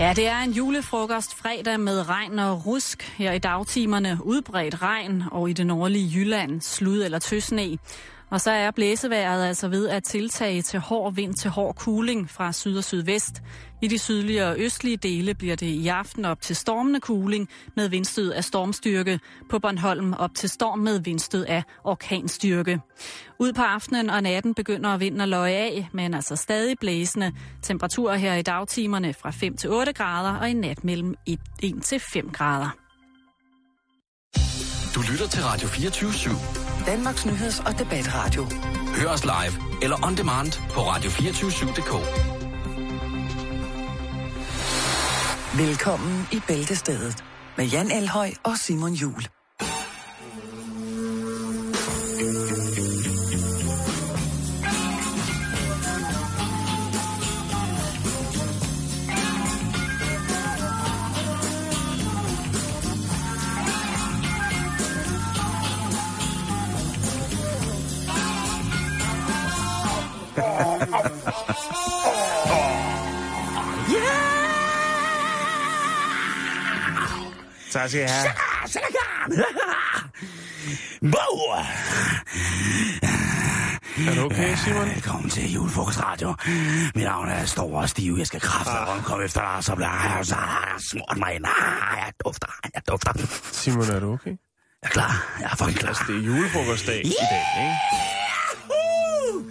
Ja, det er en julefrokost fredag med regn og rusk. Her i dagtimerne udbredt regn, og i det nordlige Jylland slud eller tøsne. Og så er blæseværet altså ved at tiltage til hård vind til hård kuling fra syd og sydvest. I de sydlige og østlige dele bliver det i aften op til stormende kuling med vindstød af stormstyrke. På Bornholm op til storm med vindstød af orkanstyrke. Ud på aftenen og natten begynder vinden at løje af, men altså stadig blæsende. Temperaturer her i dagtimerne fra 5 til 8 grader og i nat mellem 1, 1 til 5 grader. Du lytter til Radio 24 /7. Danmarks Nyheds- og Debatradio. Hør os live eller on demand på radio247.dk. Velkommen i Bæltestedet med Jan Elhøj og Simon Jul. Tak skal jeg have. Bo! Er du okay, Simon? Velkommen til julefrokostradio. Mit navn er Stor og Stiv. Jeg skal kræfte Ah. komme efter dig, så bliver så har jeg smurt mig ind. Ah, jeg dufter, jeg dufter. Simon, er du okay? Jeg er klar. Jeg er fucking klar. Altså, det er julefrokostdag i dag, ikke?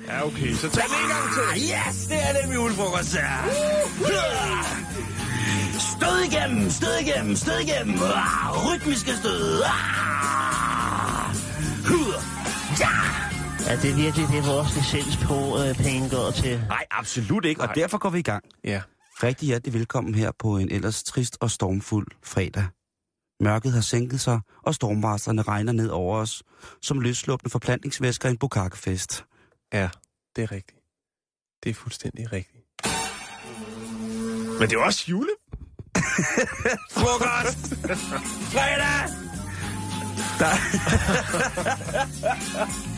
Ja, okay. Så tag den en gang til. Ah, Yes, det er det julefrokost her. Stød igennem, stød igennem, stød igennem. Ah, rytmiske stød. Ah. Ja. Er det virkelig det, vores licens på øh, penge går til? Nej, absolut ikke, og Nej. derfor går vi i gang. Ja. Rigtig hjertelig velkommen her på en ellers trist og stormfuld fredag. Mørket har sænket sig, og stormvarslerne regner ned over os, som løsslupne forplantningsvæsker i en bukakkefest. Ja, det er rigtigt. Det er fuldstændig rigtigt. Men det er jo også jule. Frokost! Fredag!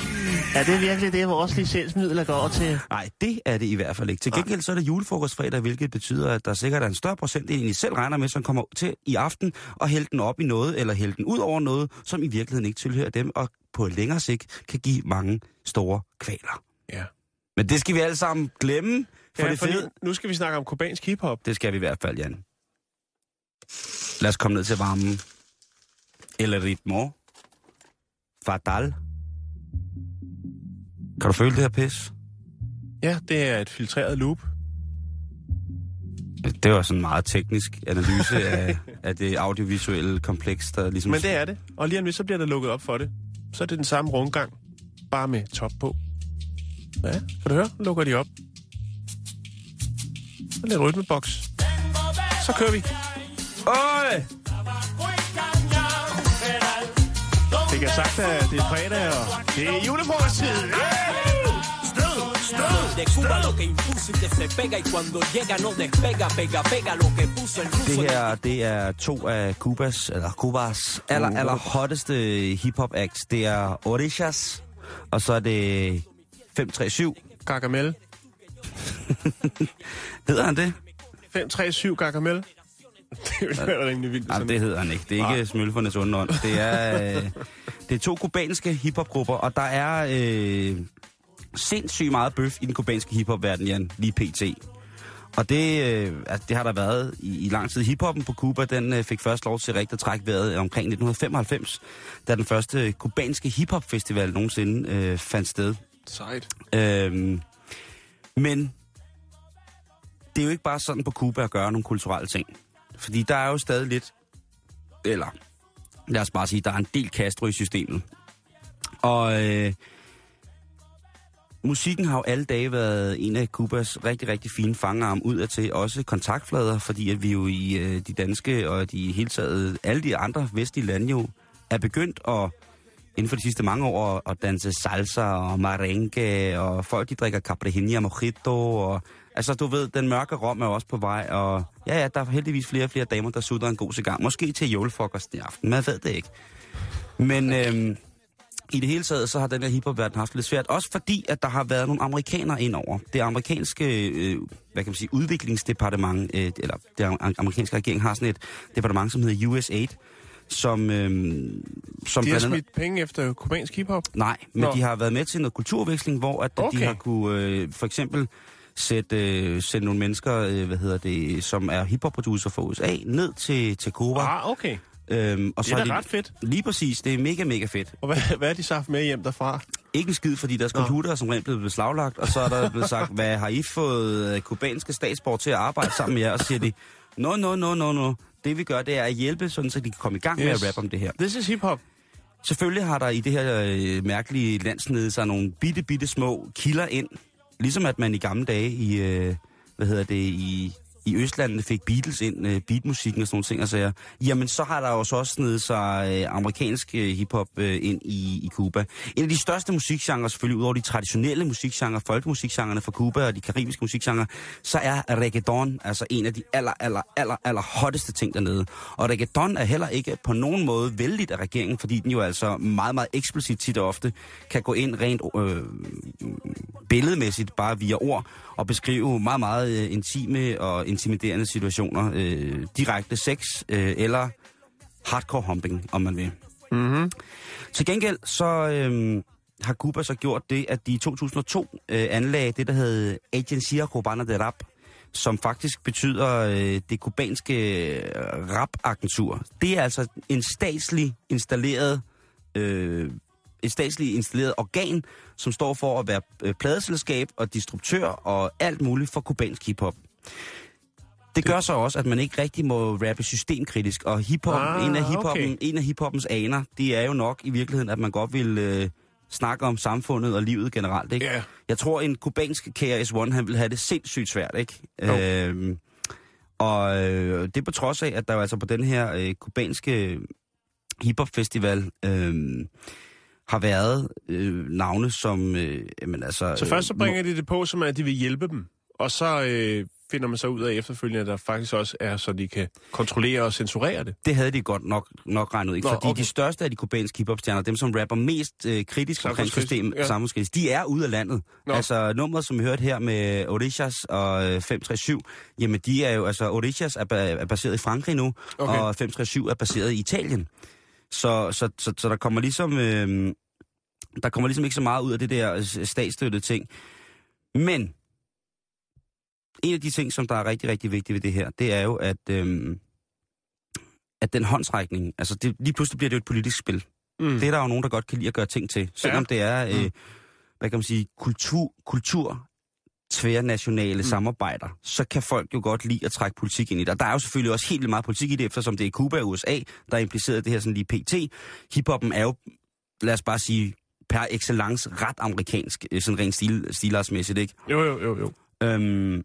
Er det virkelig det, vores licensmidler går til? Nej, det er det i hvert fald ikke. Til gengæld så er det julefrokostfredag, hvilket betyder, at der sikkert er en større procent, end I selv regner med, som kommer til i aften og hælde den op i noget, eller hælde den ud over noget, som i virkeligheden ikke tilhører dem, og på længere sigt kan give mange store kvaler. Ja. Men det skal vi alle sammen glemme, for ja, det fede... nu skal vi snakke om kubansk hiphop. Det skal vi i hvert fald, Jan. Lad os komme ned til varmen. El ritmo. Fatal. Kan du føle det her pis? Ja, det er et filtreret loop. Det var sådan en meget teknisk analyse af, af det audiovisuelle kompleks, der ligesom... Men det er det. Og lige om lidt, så bliver der lukket op for det. Så er det den samme rundgang, bare med top på. Ja, kan du høre? Nu lukker de op. Så lidt rytmeboks. Så kører vi. Øj! Fik jeg sagt, at det er fredag, og det er julefrokosttid. De Cuba lo que impuso y que se pega y cuando llega no despega, pega, pega lo que puso el ruso. Det her, det er to af Cubas, eller Cubas aller, aller hotteste hip-hop acts. Det er Orishas, og så er det 537. Gargamel. Hedder han det? 537 Gargamel. Det ville være rimelig vildt. Sådan- det hedder han ikke. Det er ikke Smølfernes underånd. Det er, øh, det er to kubanske hiphopgrupper, og der er øh, sindssygt meget bøf i den kubanske hiphopverden, Jan, lige pt. Og det, øh, altså, det har der været i, i lang tid. Hiphoppen på Cuba, den øh, fik først lov til rigtig at trække vejret omkring 1995, da den første kubanske hiphopfestival nogensinde øh, fandt sted. Sejt. Øhm, men det er jo ikke bare sådan på Cuba at gøre nogle kulturelle ting. Fordi der er jo stadig lidt, eller lad os bare sige, der er en del Castro i systemet. Og øh, musikken har jo alle dage været en af Cubas rigtig, rigtig fine fangarm ud af til. Også kontaktflader, fordi at vi jo i øh, de danske og de hele taget, alle de andre vestlige lande jo er begyndt at inden for de sidste mange år at danse salsa og merengue, og folk de drikker caipirinha mojito, og altså du ved, den mørke rom er også på vej, og ja, ja, der er heldigvis flere og flere damer, der sutter en god cigar. Måske til julefrokosten i aften, man ved det ikke. Men øhm, i det hele taget, så har den her hiphop været haft lidt svært. Også fordi, at der har været nogle amerikanere indover. Det amerikanske, øh, hvad kan man sige, udviklingsdepartement, øh, eller det amerikanske regering har sådan et departement, som hedder USAID, som, øh, som De har andet... smidt penge efter kubansk hiphop. Nej, men Nå. de har været med til noget kulturveksling, hvor at okay. De har kunne øh, for eksempel sætte, øh, sætte nogle mennesker, øh, hvad hedder det, som er hiphop-producer fra USA, ned til, til Cuba. Ah, okay. Øhm, og Det er har da de, ret fedt. Lige præcis, det er mega, mega fedt. Og hvad, hvad er de så haft med hjem derfra? Ikke en skid, fordi deres computer er som rent blevet beslaglagt, og så er der blevet sagt, hvad har I fået øh, kubanske statsborger til at arbejde sammen med jer? Og så siger de, no, no, no, no, no. Det vi gør, det er at hjælpe, sådan, så de kan komme i gang yes. med at rappe om det her. This is hiphop. Selvfølgelig har der i det her øh, mærkelige landsnede sig nogle bitte, bitte små kilder ind. Ligesom at man i gamle dage i, øh, hvad hedder det, i, i Østlandene fik Beatles ind, øh, beatmusikken og sådan nogle ting og sager. Jamen, så har der jo så også snedet sig øh, amerikansk øh, hiphop øh, ind i, i Cuba. En af de største musikgenre, selvfølgelig udover de traditionelle musikgenre, folkemusikgenrerne fra Cuba og de karibiske musikgenre, så er reggaeton altså en af de aller, aller, aller, aller hotteste ting dernede. Og reggaeton er heller ikke på nogen måde vældigt af regeringen, fordi den jo altså meget, meget eksplicit tit og ofte kan gå ind rent øh, billedmæssigt, bare via ord, og beskrive meget, meget øh, intime og intimiderende situationer. Øh, direkte sex øh, eller hardcore humping, om man vil. Mm-hmm. Til gengæld så øh, har Cuba så gjort det, at de i 2002 øh, anlagde det, der hed Agencia Cubana de Rap, som faktisk betyder øh, det kubanske øh, rap-agentur. Det er altså en statslig installeret øh, et statsligt installeret organ, som står for at være øh, pladeselskab og distributør og alt muligt for kubansk hiphop. Det gør så også, at man ikke rigtig må rappe systemkritisk, og hiphop, Ah, en, af hiphoppen, okay. en af hiphoppens aner, det er jo nok i virkeligheden, at man godt vil øh, snakke om samfundet og livet generelt. Ikke? Ja. Jeg tror, en kubansk KRS-One, han vil have det sindssygt svært, ikke? Jo. Øhm, og øh, det på trods af, at der altså på den her øh, kubanske hiphop-festival øh, har været øh, navne som... Øh, jamen, altså, Så først så øh, bringer de det på, som at de vil hjælpe dem. Og så øh, finder man så ud af efterfølgende, at der faktisk også er, så de kan kontrollere og censurere det. Det havde de godt nok, nok regnet ud, ikke? Nå, Fordi okay. de største af de kubanske hiphop-stjerner, dem som rapper mest øh, kritisk omkring systemet, ja. samfundskritisk, de er ude af landet. Nå. Altså nummeret, som vi hørte her med Orishas og øh, 537, jamen de er jo, altså Orishas er, er baseret i Frankrig nu, Okay. og 537 er baseret i Italien. Så, så, så, så der kommer ligesom... Øh, der kommer ligesom ikke så meget ud af det der øh, statsstøttede ting. Men en af de ting, som der er rigtig, rigtig vigtigt ved det her, det er jo, at, øhm, at den håndsrækning, altså det, lige pludselig bliver det jo et politisk spil. Mm. Det er der jo nogen, der godt kan lide at gøre ting til. Selvom Ja. det er, øh, Mm. hvad kan man sige, kultur, kultur tværnationale mm. samarbejder, så kan folk jo godt lide at trække politik ind i det. Og der er jo selvfølgelig også helt vildt meget politik i det, eftersom det er Cuba og USA, der er impliceret det her sådan lige pt. Hiphoppen er jo, lad os bare sige, per excellence ret amerikansk, øh, sådan rent stil, stilartsmæssigt, ikke? Jo, jo, jo, jo. Øhm,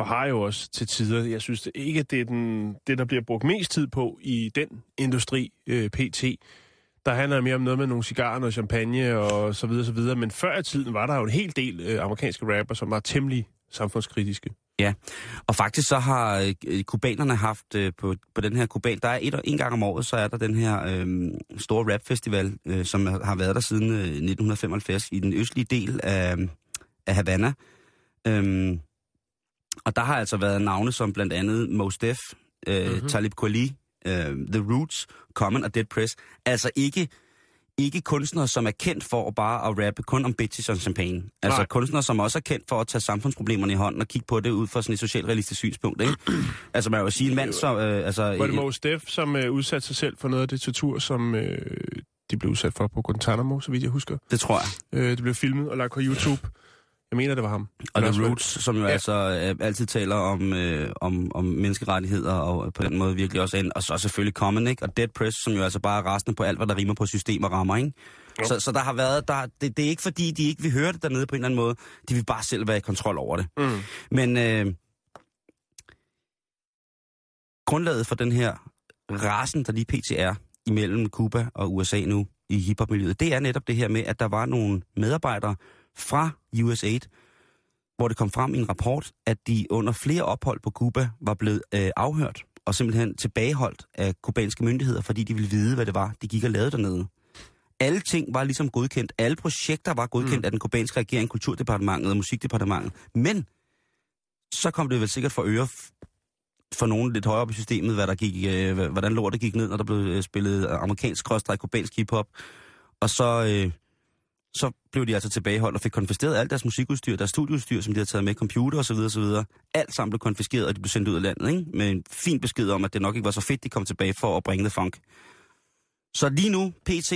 og har jo også til tider, jeg synes det ikke, at det er den, det, der bliver brugt mest tid på i den industri, øh, PT. Der handler mere om noget med nogle cigarer, og champagne og så videre, så videre. Men før i tiden var der jo en hel del øh, amerikanske rapper, som var temmelig samfundskritiske. Ja, Og faktisk så har øh, kubanerne haft øh, på, på den her kuban, der er et, en gang om året, så er der den her øh, store rapfestival, øh, som har været der siden øh, 1975 i den østlige del af, af Havana. Øh, og der har altså været navne som blandt andet Mos Def, øh, Mhm. mm-hmm. Talib Kweli, øh, The Roots, Common og Dead Press. Altså ikke ikke kunstnere, som er kendt for at bare at rappe kun om bitches og champagne. Altså Nej. kunstnere, som også er kendt for at tage samfundsproblemerne i hånden og kigge på det ud fra sådan et socialrealistisk synspunkt. Ikke? altså man vil sige, en mand som... Øh, altså, Var det Mos Def, som øh, udsatte sig selv for noget af det tortur, som øh, de blev udsat for på Guantanamo, så vidt jeg husker. det tror jeg. Øh, det blev filmet og lagt på YouTube. Jeg mener, det var ham. Og The Roots, som jo Ja. altså øh, altid taler om, øh, om, om menneskerettigheder, og på den måde virkelig også en, og så selvfølgelig Common, ikke? Og Dead Press, som jo altså bare er resten på alt, hvad der rimer på system og rammer, ikke? Jo. Så, så der har været, der, det, det er ikke fordi, de ikke vil høre det dernede på en eller anden måde. De vil bare selv være i kontrol over det. Mm. Men øh, grundlaget for den her rasen, der lige pt. er imellem Cuba og USA nu i hiphop-miljøet, det er netop det her med, at der var nogle medarbejdere fra USAID, hvor det kom frem i en rapport, at de under flere ophold på Cuba var blevet øh, afhørt og simpelthen tilbageholdt af kubanske myndigheder, fordi de ville vide, hvad det var, de gik og lavede dernede. Alle ting var ligesom godkendt. Alle projekter var godkendt mm. af den kubanske regering, kulturdepartementet og musikdepartementet. Men så kom det vel sikkert for øre for nogen lidt højere op i systemet, hvad der gik, øh, hvordan lortet gik ned, når der blev øh, spillet amerikansk skråstrej kubansk hiphop. Og så, øh, så blev de altså tilbageholdt og fik konfiskeret alt deres musikudstyr, deres studieudstyr, som de havde taget med, computer osv. osv. Alt sammen blev konfiskeret, og de blev sendt ud af landet, ikke? med en fin besked om, at det nok ikke var så fedt, de kom tilbage for at bringe det funk. Så lige nu, PT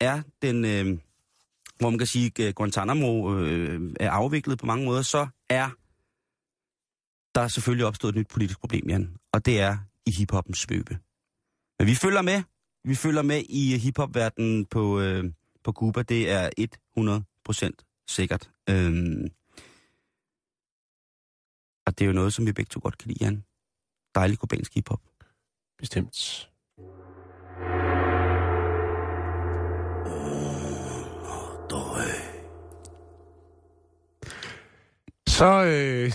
er den, øh, hvor man kan sige, at Guantanamo øh, er afviklet på mange måder, så er der er selvfølgelig opstået et nyt politisk problem, Jan, og det er i hiphoppens svøbe. Men vi følger med. Vi følger med i hiphopverdenen på, øh, på Cuba. Det er 100% sikkert. Øhm, og det er jo noget, som vi begge to godt kan lide, Jan. Dejlig kubansk hiphop. Bestemt. Så øh,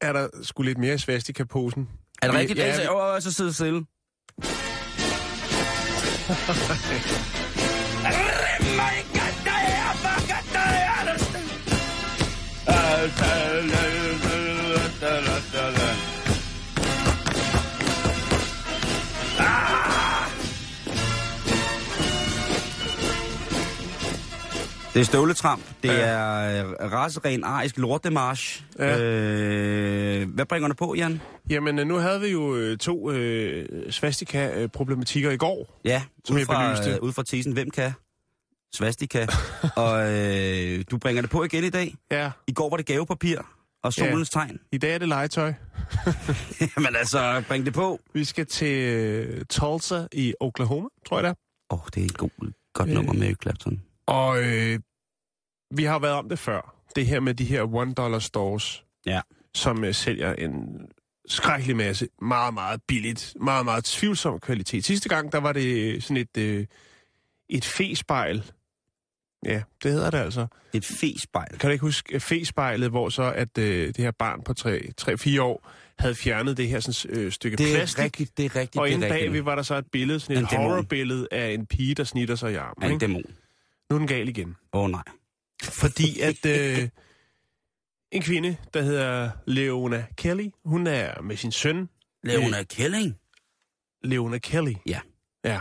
er der sgu lidt mere i svastika-posen. Er det rigtigt? Ja, vi- Åh, så sidder stille. Det er støvletramp. Det Ja. er øh, raseren arisk lortemarsch. Ja. Øh, hvad bringer du på, Jan? Jamen, øh, nu havde vi jo øh, to øh, svastika-problematikker i går. Ja, Som ud jeg fra, øh, ud fra tesen, hvem kan? Svastika. og øh, du bringer det på igen i dag. Ja, I går var det gavepapir og solens tegn. i dag er det legetøj. Jamen altså, bring det på. Vi skal til øh, Tulsa i Oklahoma, tror jeg det er. Åh, oh, det er et god, godt Øh. nummer med Eric Clapton. Og øh, vi har været om det før. Det her med de her one-dollar stores, Ja. som øh, sælger en skrækkelig masse, meget, meget billigt, meget, meget tvivlsom kvalitet. Sidste gang, der var det sådan et, øh, et fespejl. Ja, det hedder det altså. Et fespejl. Kan du ikke huske øh, fespejlet, hvor så at øh, det her barn på 3-4 år havde fjernet det her sådan, øh, stykke Det er plastik. rigtigt, det er rigtigt. og inde bagved var der så et billede, sådan En et horrorbillede af en pige, der snitter sig i armen. en ikke? dæmon. Nu er den gal igen. Åh oh, nej. Fordi at øh, en kvinde, der hedder Leona Kelly, hun er med sin søn, Leona Kelling? Leona Kelly. Ja. Ja.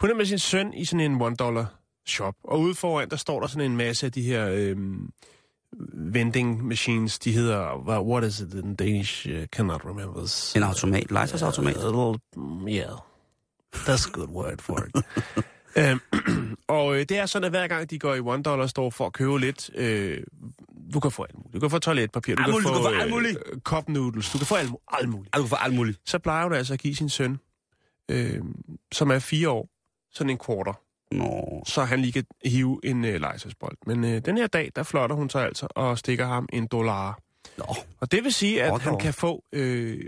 Hun er med sin søn i sådan en one dollar shop. Og ude foran, der står der sådan en masse af de her øh, vending machines. De hedder, what, is it in Danish? Uh, cannot remember. En automat, legetøjsautomat. Mm, yeah. That's a good word for it. øhm, og øh, det er sådan, at hver gang de går i one dollar store for at købe lidt, øh, du kan få alt muligt. Du kan få toiletpapir, du Alt muligt, kan du få kan få alt muligt. øh, cup noodles, du kan få alt, alt muligt. Du får alt muligt. Så plejer hun altså at give sin søn, øh, som er fire år, sådan en quarter, Nå. så han lige kan hive en øh, legetøjsbold. Men øh, den her dag, der flotter hun sig altså og stikker ham en dollar. Nå. Og det vil sige, at da han kan få øh,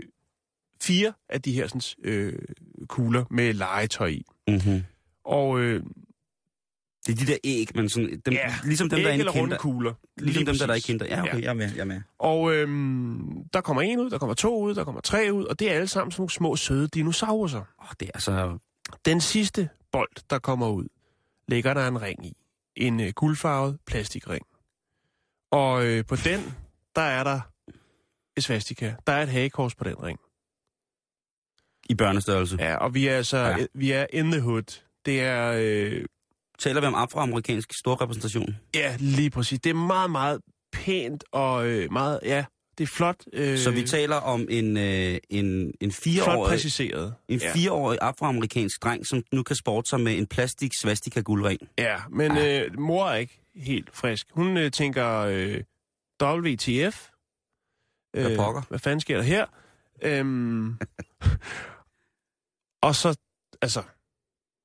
fire af de her sådan, øh, kugler med legetøj i. Mm-hmm. Og øh, Det er de der æg, men sådan, dem, Ja, ligesom dem, der er inde i kinder. kugler. Ligesom Lige dem, der, der er i kinder. Ja, okay, jeg er med, jeg er med. Og øhm, der kommer en ud, der kommer to ud, der kommer tre ud, og det er alle sammen sådan nogle små, søde dinosaurer. Åh, det er altså... Den sidste bold, der kommer ud, ligger der en ring i. En øh, guldfarvet plastikring. Og øh, på den, der er der et svastika. Der er et hagekors på den ring. I børnestørrelse. Ja, og vi er altså, Ja. ja. vi er in the hood. Det er, øh, Taler vi om afroamerikansk storrepræsentation? ja, lige præcis. Det er meget, meget pænt og øh, meget, ja, det er flot. Øh, Så vi taler om en, øh, en, en flot fireårig, præciseret. en ja. fireårig afroamerikansk dreng, som nu kan sporte sig med en plastik svastika guldring. Ja, men øh, mor er ikke helt frisk. Hun øh, tænker, øh, WTF? Hvad pokker? Hvad fanden sker der her? Øhm, og så, altså,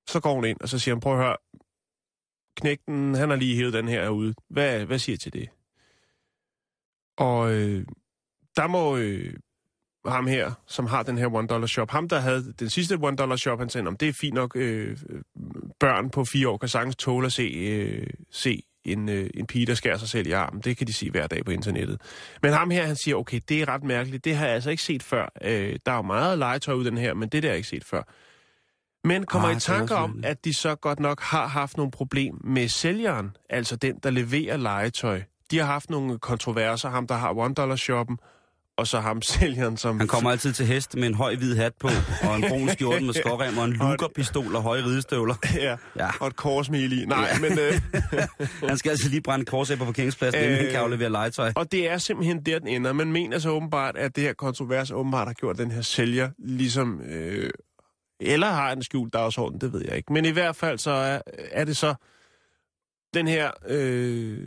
så går hun ind, og så siger hun, prøv at høre, knægten, han har lige hævet den her ude. Hvad, hvad siger I til det? Og øh, der må øh, ham her, som har den her one dollar shop, ham der havde den sidste one dollar shop, han sagde, om det er fint nok, øh, børn på fire år kan sagtens tåle at se, øh, se en, øh, en pige, der skærer sig selv i armen. Det kan de se hver dag på internettet. Men ham her, han siger, okay, det er ret mærkeligt. Det har jeg altså ikke set før. Øh, der er jo meget legetøj ud den her, men det der har jeg ikke set før. Men kommer Ah, I også om, at de så godt nok har haft nogle problem med sælgeren, altså den, der leverer legetøj. De har haft nogle kontroverser, ham der har one dollar shoppen, og så ham sælgeren, som... Han kommer altid til hest med en høj hvid hat på, og en brun skjorte med skårrem, og en lugerpistol og høje ridestøvler. ja, Ja. og et korsmil i. Nej, men... Øh, Han skal altså lige brænde kors af på parkeringspladsen, inden han kan aflevere legetøj. og det er simpelthen der, den ender. Man mener så åbenbart, at det her kontrovers åbenbart har gjort den her sælger ligesom... Øh, eller har en skjult dagsorden, det ved jeg ikke. Men i hvert fald så er, er det så den her øh,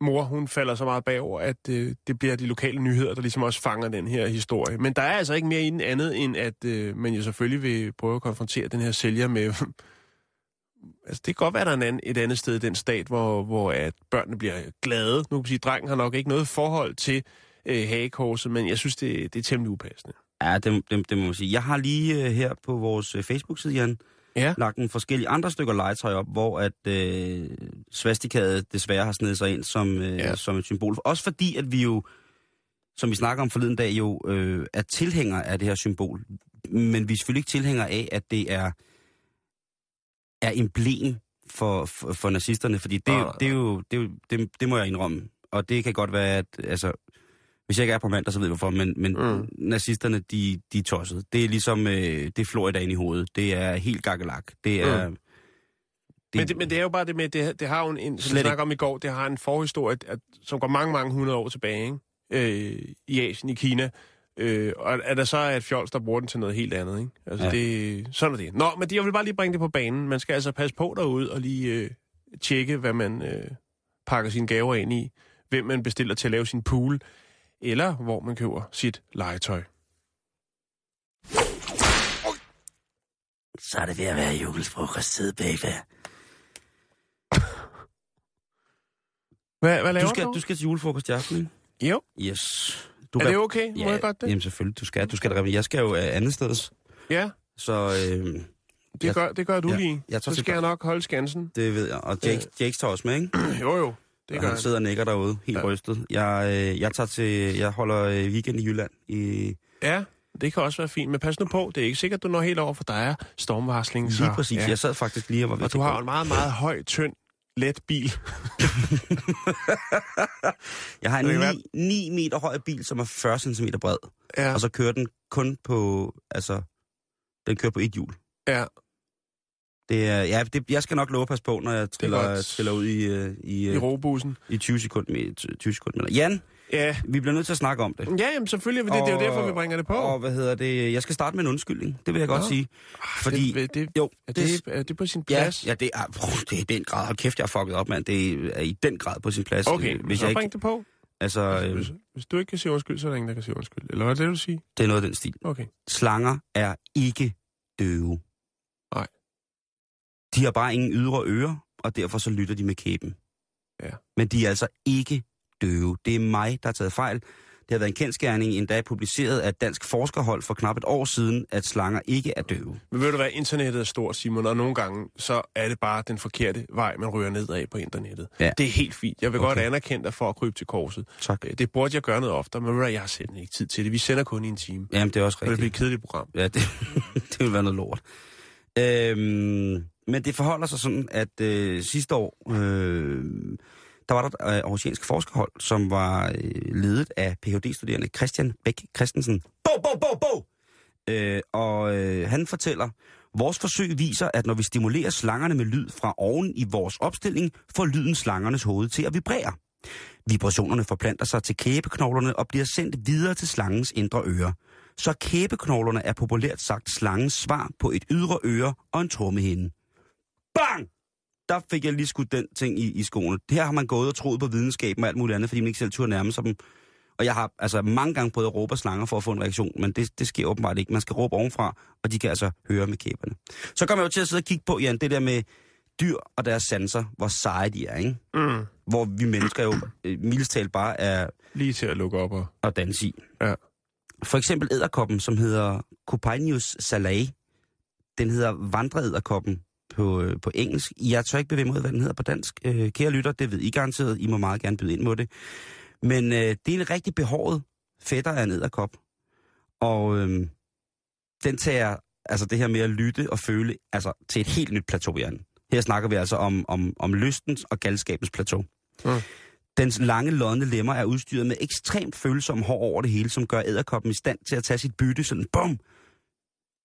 mor, hun falder så meget bagover, at øh, det bliver de lokale nyheder, der ligesom også fanger den her historie. Men der er altså ikke mere i den andet, end at øh, man jo selvfølgelig vil prøve at konfrontere den her sælger med... altså det kan godt være, der er en anden, et andet sted i den stat, hvor, hvor at børnene bliver glade. Nu kan man sige, at drengen har nok ikke noget forhold til øh, hagekorset, men jeg synes, det, det er temmelig upassende. Ja, det, det, det må man sige. Jeg har lige øh, her på vores øh, Facebook-side, Jan, Ja. lagt en forskellige andre stykker legetøj op, hvor at uh, svastikaet desværre har snedet sig ind som, uh, Ja. ja. som et symbol. Også fordi, at vi jo, som vi snakker om forleden dag, jo uh, er tilhængere af det her symbol. Men vi er selvfølgelig ikke tilhængere af, at det er, er emblem for, for, for nazisterne, fordi det, nej, det, er jo, det, er jo, det, det må jeg indrømme. Og det kan godt være, at altså, hvis jeg ikke er på mandag, så ved jeg hvorfor, men, men Mm. nazisterne, de, de er tosset. Det er ligesom, øh, det er Florida ind i hovedet. Det er helt gakkelak. Det er... Mm. Det, Men det, men det er jo bare det med, det, det har jo en, en som vi snakker om i går, det har en forhistorie, at, som går mange, mange hundrede år tilbage, ikke? Øh, i Asien, i Kina. Øh, og at der så er et fjols, der bruger den til noget helt andet, ikke? Altså. Ja. det, sådan er det. Nå, men det, jeg vil bare lige bringe det på banen. Man skal altså passe på derude og lige øh, tjekke, hvad man øh, pakker sine gaver ind i, hvem man bestiller til at lave sin pool, eller hvor man køber sit legetøj. Så er det ved at være julefrokost-tid, baby. Hvad, hvad laver du, skal, du? du skal til julefrokost i aften? Jo, Yes. Du er kan- det okay? Må jeg godt det? Jamen selvfølgelig, du skal. Du skal jeg skal jo øh, andet sted. Ja, Så øh, det, Jeg- gør, det gør du ja, lige. jeg tager Så skal jeg nok holde skansen. det ved jeg. Og Jake, Jake tager også med, ikke? Jo, jo. Det og han sidder og nikker derude, helt Ja. rystet. Jeg, øh, jeg tager til, jeg holder øh, weekend i Jylland. I, Ja, det kan også være fint. Men pas nu på, det er ikke sikkert, du når helt over, for der er stormvarsling. lige så, præcis. Ja. Jeg sad faktisk lige og var ved Og du har en meget, meget høj, tynd, let bil. Jeg har en Det kan 9, 9 meter høj bil, som er 40 cm bred. Ja, Og så kører den kun på, altså, den kører på et hjul. ja. Det er, ja, det, jeg skal nok love at passe på, når jeg triller, triller ud i, øh, i, i øh, robussen. i 20 sekunder. med- 20 sekunder. Jan, Ja. vi bliver nødt til at snakke om det. ja, jamen selvfølgelig, det, det er jo Og- derfor, vi bringer det på. Og hvad hedder det? Jeg skal starte med en undskyldning. Det vil jeg godt sige. Fordi, det, det, jo, er, det, er det på sin ja, plads? ja, det er, oh, det er i den grad. Hold kæft, jeg har fucket op, mand. Det er i den grad på sin plads. Okay, Øh, hvis så jeg bring ikke, det på. altså, Hvis, hvis du ikke kan sige undskyld, så er der ingen, der kan sige undskyld. Eller hvad er det, du siger? det er noget af den stil. Okay. Slanger er ikke døve. De har bare ingen ydre ører, og derfor så lytter de med kæben. Ja. Men de er altså ikke døve. Det er mig, der har taget fejl. Det har været en kendskærning, endda publiceret af et dansk forskerhold for knap et år siden, at slanger ikke er døve. Men ved du hvad, internettet er stort, Simon, og nogle gange, så er det bare den forkerte vej, man ryger ned af på internettet. Ja. Det er helt fint. Jeg vil okay. Godt anerkende dig for at krybe til korset. Tak. Øh, Det burde jeg gøre noget oftere, men jeg har simpelthen ikke tid til det. Vi sender kun i en time. Jamen, det er også Det vil blive rigtigt. et kedeligt program. Ja, det, det vil være noget lort. Øhm, men det forholder sig sådan, at øh, sidste år, øh, der var der et øh, aarhusiansk forskerhold, som var øh, ledet af Ph.D.-studerende Christian Bæk Christensen. Bo, bo, bo, bo! Øh, og øh, han fortæller, vores forsøg viser, at når vi stimulerer slangerne med lyd fra oven i vores opstilling, får lyden slangernes hoved til at vibrere. Vibrationerne forplanter sig til kæbeknoglerne og bliver sendt videre til slangens indre øre. Så kæbeknoglerne er populært sagt slangens svar på et ydre øre og en trommehinde. Bang! Der fik jeg lige skudt den ting i, i skoene. Her har man gået og troet på videnskaben og alt muligt andet, fordi man ikke selv turde nærme sig dem. Og jeg har altså mange gange prøvet at råbe af slanger for at få en reaktion, men det, det sker åbenbart ikke. Man skal råbe ovenfra, og de kan altså høre med kæberne. Så kommer jeg jo til at sidde og kigge på, Jan, det der med dyr og deres sanser, hvor seje de er, ikke? Mm. Hvor vi mennesker jo øh, mildest talt bare er Lige til at lukke op og... at danse i. Ja. For eksempel æderkoppen, som hedder Copainius salae. Den hedder vandreæderkoppen på, øh, på engelsk. Jeg tør ikke bevæge ud, hvad den hedder på dansk. Øh, kære lytter, det ved I garanteret. I må meget gerne byde ind mod det. Men øh, det er en rigtig behåret fætter af en æderkop. Og øh, den tager altså det her med at lytte og føle, altså til et helt nyt plateau, Jan. Her snakker vi altså om, om, om lystens og galskabens plateau. Mm. Dens lange, lodne lemmer er udstyret med ekstremt følsomme hår over det hele, som gør æderkoppen i stand til at tage sit bytte sådan, bum,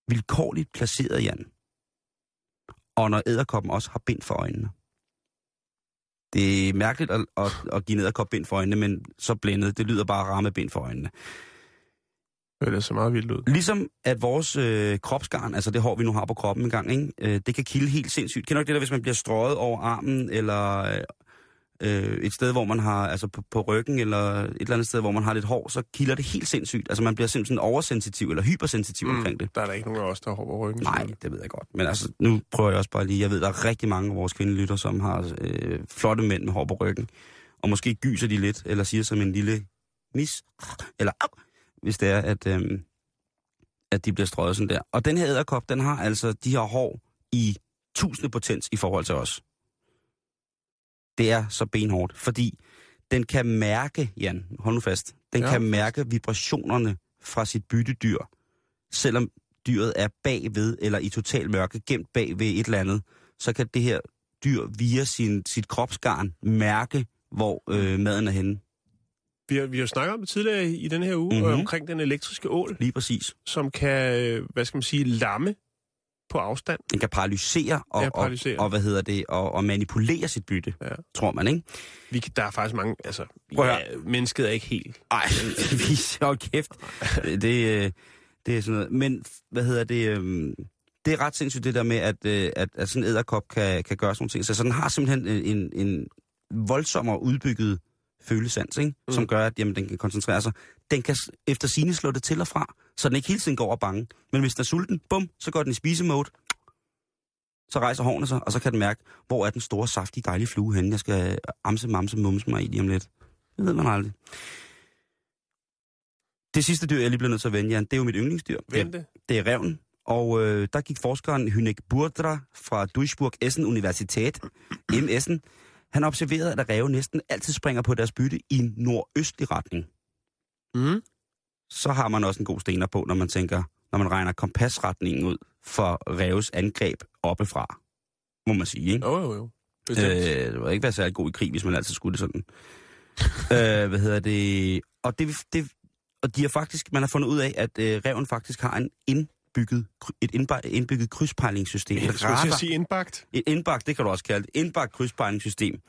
vilkårligt placeret, Jan. Og når æderkoppen også har bind for øjnene. Det er mærkeligt at, at, at give en æderkop bind for øjnene, men så blændet. Det lyder bare ramme bind for øjnene. Det er så meget vildt ud. Ligesom at vores øh, kropsgarn, altså det hår, vi nu har på kroppen en gang, ikke? Øh, det kan kilde helt sindssygt. Kender du ikke det der, hvis man bliver strøget over armen, eller øh, et sted, hvor man har, altså på, på ryggen, eller et eller andet sted, hvor man har lidt hår, så kilder det helt sindssygt. Altså man bliver simpelthen oversensitiv, eller hypersensitiv mm. omkring det. Der er der ikke nogen af os, der har hår på ryggen. Nej, det ved jeg godt. Men altså, nu prøver jeg også bare lige, jeg ved, der er rigtig mange af vores kvindelytter, som har øh, flotte mænd med hår på ryggen. Og måske gyser de lidt, eller siger som en lille mis, eller au, hvis det er, at, øh, at de bliver strøget sådan der. Og den her æderkop, den har altså de her hår i tusinde potens i forhold til os. Det er så benhårdt, fordi den kan mærke, Jan, hold nu fast, den Ja. kan mærke vibrationerne fra sit byttedyr, selvom dyret er bagved eller i total mørke, gemt bagved et eller andet, så kan det her dyr via sin, sit kropsgarn mærke, hvor øh, maden er henne. Vi har, vi har snakket om det tidligere i den her uge, Mhm. mm-hmm. omkring den elektriske ål, Lige præcis. som kan, øh, hvad skal man sige, lamme på afstand. Den kan paralysere og, Ja, paralysere. og, og, hvad hedder det, og, og manipulere sit bytte, Ja. tror man, ikke? Vi, der er faktisk mange, altså, Prøv ja, mennesket er ikke helt. Ej, vi så kæft. Det, det er sådan noget. Men, hvad hedder det, øhm, det er ret sindssygt det der med, at, øh, at, at sådan en æderkop kan, kan gøre sådan nogle ting. Så, så den har simpelthen en, en, en voldsommere udbygget følesans, ikke? Mm. som gør, at jamen, den kan koncentrere sig. Den kan efter sine slå det til og fra, så den ikke hele tiden går og bange. Men hvis den er sulten, bum, så går den i spisemode. Så rejser hårene sig, og så kan den mærke, hvor er den store, saftige, dejlige flue henne, jeg skal amse, mamse, mumse mig i lige om lidt. Det ved man aldrig. Det sidste dyr, jeg lige bliver nødt til at vende, Jan, det er jo mit yndlingsdyr. Vente. Det er revnen. Og øh, der gik forskeren Hynek Burdra fra Duisburg Essen Universitet, MS'en, han observerede, at ræve næsten altid springer på deres bytte i nordøstlig retning. Mm. Så har man også en god stener på, når man tænker, når man regner kompasretningen ud for ræves angreb oppefra. Må man sige, ikke? Jo, jo, jo. Bestemt. Øh, det var ikke være særlig god i krig, hvis man altid skulle det sådan. øh, hvad hedder det? Og, det, det, og de har faktisk, man har fundet ud af, at øh, reven faktisk har en indbygget, et indbygget krydspejlingssystem. Jeg skulle radar, sige indbagt. et indbagt, det kan du også kalde det, indbagt krydspejlingssystem.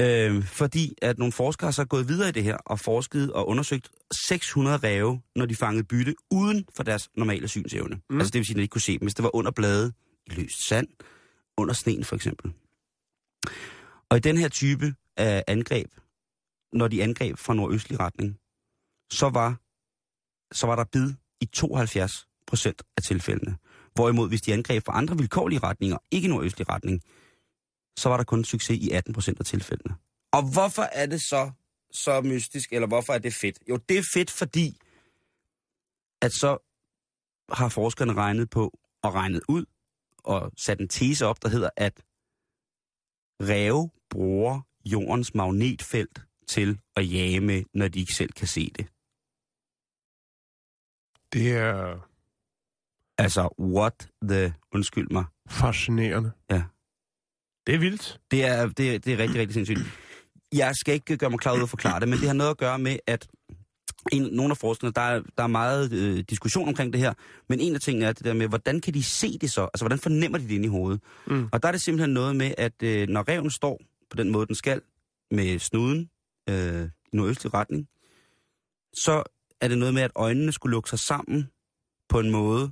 Øh, fordi at nogle forskere så er gået videre i det her og forsket og undersøgt 600 ræve, når de fangede bytte uden for deres normale synsevne. Mm. Altså det vil sige, at de ikke kunne se dem, hvis det var under blade, i løst sand, under sneen for eksempel. Og i den her type af angreb, når de angreb fra nordøstlig retning, så var, så var der bid i 72 procent af tilfældene. Hvorimod, hvis de angreb fra andre vilkårlige retninger, ikke nordøstlig retning, så var der kun succes i 18 procent af tilfældene. Og hvorfor er det så så mystisk, eller hvorfor er det fedt? Jo, det er fedt, fordi at så har forskerne regnet på og regnet ud og sat en tese op, der hedder, at ræve bruger jordens magnetfelt til at jage med, når de ikke selv kan se det. Det er Altså, what the... Undskyld mig. fascinerende. Ja. Det er vildt. Det er, det, er- det er rigtig, rigtig sindssygt. Jeg skal ikke gøre mig klar ud at forklare det, men det har noget at gøre med, at en, nogle af forskerne, der er, der er meget øh, diskussion omkring det her, men en af tingene er det der med, hvordan kan de se det så? Altså, hvordan fornemmer de det inde i hovedet? Mm. Og der er det simpelthen noget med, at øh, når reven står på den måde, den skal, med snuden øh, i nordøstlig retning, så er det noget med, at øjnene skulle lukke sig sammen på en måde,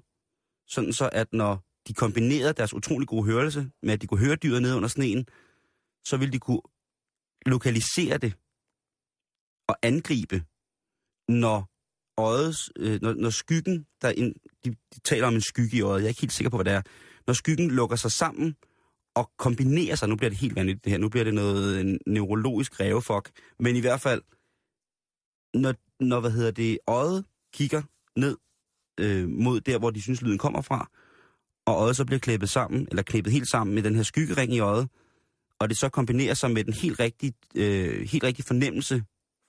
sådan så at når de kombinerede deres utrolig gode hørelse med, at de kunne høre dyret ned under sneen, så ville de kunne lokalisere det og angribe, når øjets, øh, når, når skyggen, der en, de, de taler om en skygge i øjet, jeg er ikke helt sikker på, hvad det er, når skyggen lukker sig sammen og kombinerer sig, nu bliver det helt vanvittigt det her, nu bliver det noget en neurologisk rævefok, men i hvert fald, når, når hvad hedder det, øjet kigger ned øh, mod der, hvor de synes, lyden kommer fra, og øjet så bliver klippet sammen, eller klippet helt sammen med den her skyggering i øjet, og det så kombinerer sig med den helt rigtige, øh, helt rigtige fornemmelse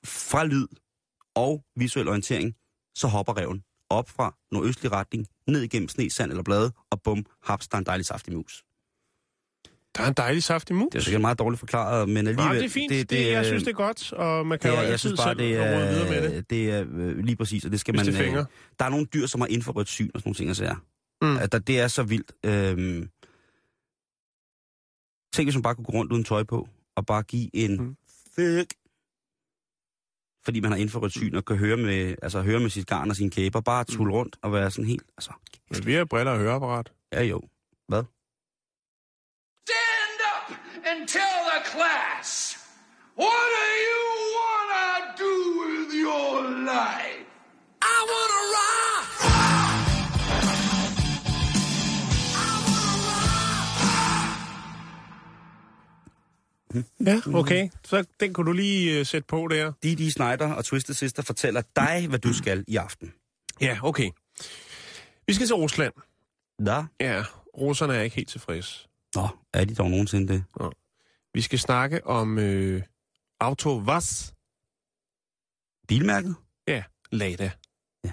fra lyd og visuel orientering, så hopper reven op fra nordøstlig retning, ned igennem sne, sand eller blade, og bum, haps, der er en dejlig saftig mus. Der er en dejlig saftig mus. Det er jo sikkert meget dårligt forklaret, men alligevel... Nej, det er fint. Det, det, jeg synes, det er godt, og man kan det jo er, jeg altid synes bare, det råde videre med er, det. det er øh, lige præcis, og det skal Hvis man... det fænger. der er nogle dyr, som har infrarødt syn og sådan nogle ting, og sager. Mm. At der, det er så vildt. Øhm, tænk, hvis man bare kunne gå rundt uden tøj på, og bare give en Mm. mm. fuck. Fordi man har infrarødt syn og kan høre med, altså, høre med sit garn og sine kæber. Bare Mm. tulle rundt og være sådan helt... Altså, Men vi har briller og høreapparat. ja jo. Hvad? And tell the class what do you wanna do with your life? I wanna rock. Ja, okay. Så den kunne du lige uh, sætte på der. Didi Snyder og Twisted Sister fortæller dig, hvad du skal i aften. Ja, okay. Vi skal til Rusland. Da? Ja, russerne er ikke helt tilfredse. Nå, er de dog nogensinde det? Vi skal snakke om øh, Auto Vas. Bilmærket? Ja, Lada. Ja.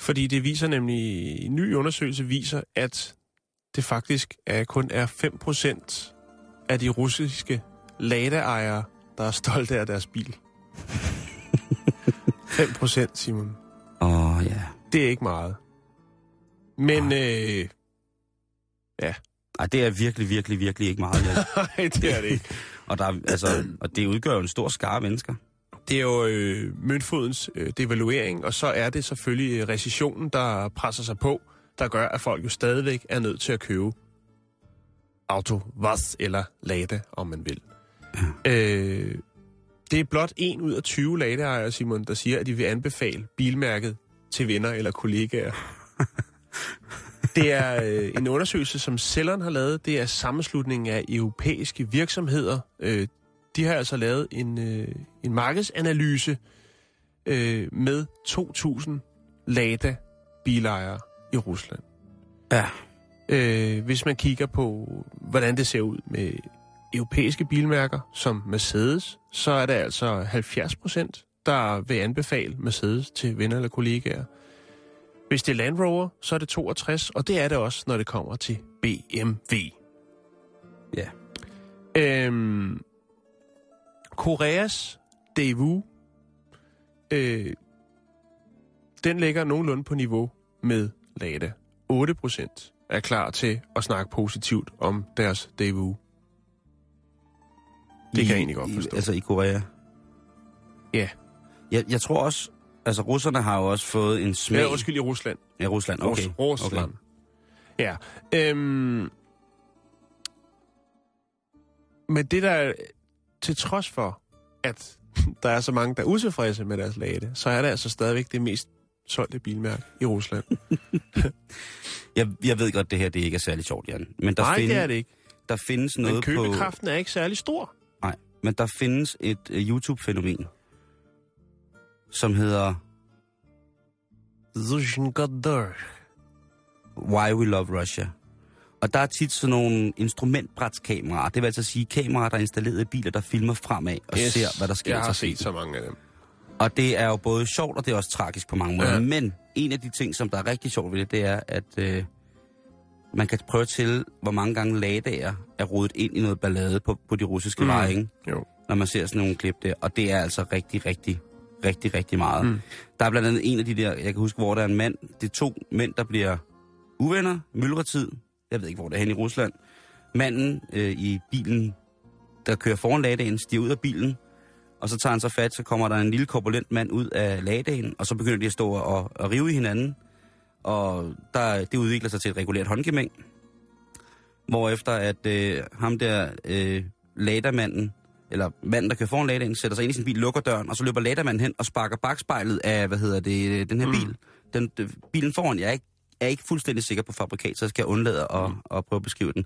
Fordi det viser nemlig, en ny undersøgelse viser, at det faktisk er, kun er 5% af de russiske Lada-ejere, der er stolte af deres bil. 5% Simon. Åh, oh, ja. Det er ikke meget. Men, øh, Ej, det er virkelig, virkelig, virkelig ikke meget. Ja. nej, det er det ikke. Og, der, er- altså, og det udgør jo en stor skare mennesker. Det er jo øh, møntfodens øh, devaluering, og så er det selvfølgelig øh, recessionen, der presser sig på, der gør, at folk jo stadigvæk er nødt til at købe Auto Vas eller Lada, om man vil. Øh, det er blot en ud af 20 Lada-ejere, Simon, der siger, at de vil anbefale bilmærket til venner eller kollegaer. Det er øh, en undersøgelse, som Cellern har lavet. Det er sammenslutningen af europæiske virksomheder. Øh, de har altså lavet en, øh, en markedsanalyse øh, med 2.000 Lada-bilejere i Rusland. Ja. Øh, hvis man kigger på, hvordan det ser ud med europæiske bilmærker som Mercedes, så er det altså 70 procent, der vil anbefale Mercedes til venner eller kollegaer. Hvis det er Land Rover, så er det 62, og det er det også, når det kommer til BMW. Ja. Øhm, Koreas Daewoo, øh, den ligger nogenlunde på niveau med Lada. 8% er klar til at snakke positivt om deres Daewoo. Det kan jeg egentlig godt I, forstå. altså i Korea. Ja. Jeg, jeg tror også, altså russerne har jo også fået en smag. Ja, undskyld, i Rusland. Ja, Rusland, okay. Rus- Rusland. Okay. Ja. Øhm, men det der, er- til trods for, at der er så mange, der er utilfredse med deres lade, så er det altså stadigvæk det mest solgte bilmærke i Rusland. Jeg, jeg ved godt, det her det ikke er særlig sjovt, Jan. Men der, Nej, findes, det er det ikke. der findes Men noget på... købekraften er ikke særlig stor. Nej, men der findes et uh, YouTube-fænomen, som hedder Why We Love Russia. Og der er tit sådan nogle instrumentbrætskameraer. Det vil altså sige kameraer, der er installeret i biler, der filmer fremad og yes, ser, hvad der sker. Jeg har set så mange af dem. Og det er jo både sjovt, og det er også tragisk på mange måder. Ja. Men en af de ting, som der er rigtig sjovt ved det, det er, at øh, man kan prøve til, hvor mange gange ladager er rodet ind i noget ballade på, på de russiske mm. veje, ikke? Jo. når man ser sådan nogle klip der. Og det er altså rigtig, rigtig, rigtig, rigtig meget. Mm. Der er blandt andet en af de der, jeg kan huske, hvor der er en mand, det er to mænd, der bliver uvenner, myldretid, jeg ved ikke, hvor det er hen i Rusland. Manden øh, i bilen, der kører foran ladagen, stiger ud af bilen, og så tager han så fat, så kommer der en lille korpulent mand ud af ladagen, og så begynder de at stå og, og rive i hinanden. Og der, det udvikler sig til et regulært håndgemæng. Hvorefter at øh, ham der øh, ladermanden, eller manden, der kører foran ladagen, sætter sig ind i sin bil, lukker døren, og så løber ladermanden hen og sparker bagspejlet af, hvad hedder det, den her Mm. bil. Den, den, bilen foran, jeg er ikke, er ikke fuldstændig sikker på fabrikat, så jeg skal undlade at, Mm. at prøve at beskrive den.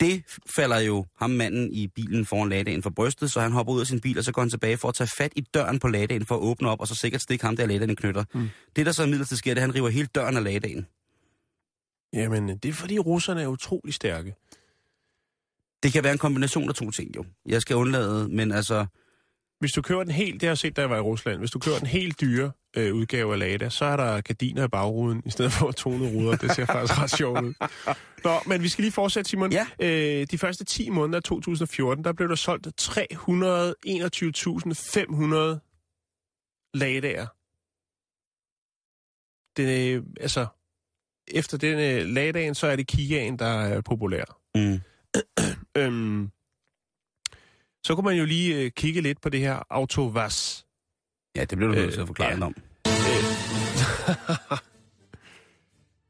Det falder jo ham manden i bilen foran ladagen for brystet, så han hopper ud af sin bil, og så går han tilbage for at tage fat i døren på ladagen for at åbne op, og så sikkert stikke ham der ladagen knytter. Mm. Det, der så imidlertid sker, det er, at han river hele døren af ladagen. Jamen, det er fordi russerne er utrolig stærke. Det kan være en kombination af to ting, jo. Jeg skal undlade, men altså... Hvis du køber den helt, det har jeg set, da jeg var i Rusland, hvis du køber den helt dyre øh, udgave af Lada, så er der gardiner i bagruden, i stedet for tonede ruder. Det ser faktisk ret sjovt ud. Nå, men vi skal lige fortsætte, Simon. Ja. Øh, de første 10 måneder af 2014, der blev der solgt 321.500 Ladaer. Det, øh, altså, efter den øh, Ladaen, så er det Kiaen, der er populær. Mm. Øhm, så kunne man jo lige øh, kigge lidt på det her Autovas. Ja, det blev du nødt til Øh, at forklare ja. ja. om.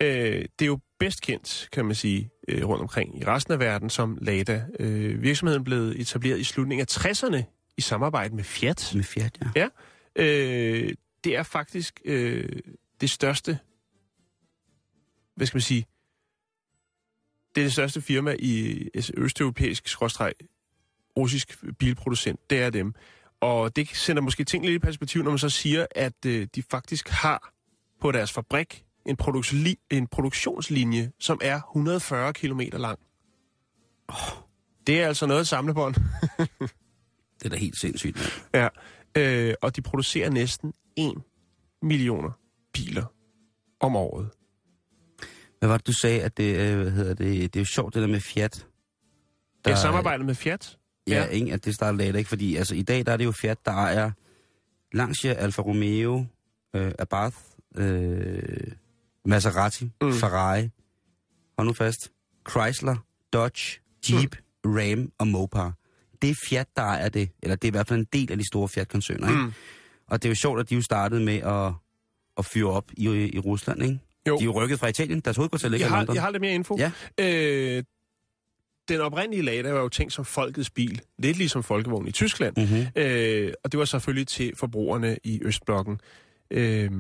Øh, det er jo bedst kendt, kan man sige, øh, rundt omkring i resten af verden som Lada. Øh, virksomheden blev etableret i slutningen af 60'erne i samarbejde med Fiat. Med Fiat, ja. Øh, det er faktisk øh, det største, hvad skal man sige, det er det største firma i altså, østeuropæisk skråstreg russisk bilproducent. Det er dem. Og det sender måske ting lidt i perspektiv, når man så siger, at øh, de faktisk har på deres fabrik en, produktionsli- en produktionslinje, som er 140 km lang. Oh, det er altså noget samlebånd. Det er da helt sindssygt. Ja, øh, og de producerer næsten 1 millioner biler om året. Hvad var det, du sagde, at det, øh, hvad hedder det, det er jo sjovt, det der med Fiat. Der er samarbejdet med Fiat. Ja, Ja. Ikke, at det starter Lada, ikke? Fordi altså, i dag der er det jo Fiat, der er Lancia, Alfa Romeo, øh, Abarth, øh, Maserati, Mm. Ferrari, hold nu fast, Chrysler, Dodge, Jeep, mm. Ram og Mopar. Det er Fiat, der er det, eller det er i hvert fald en del af de store Fiat-koncerner, ikke? Mm. Og det er jo sjovt, at de jo startede med at, at fyre op i, i Rusland, ikke? Jo. De er jo rykket fra Italien, deres hovedkvarter ligger Jeg i har, London. jeg har lidt mere info. Ja. Øh, den oprindelige Lada var jo tænkt som folkets bil. Lidt ligesom folkevogn i Tyskland. Mm-hmm. Øh, og det var selvfølgelig til forbrugerne i Østblokken. Øh,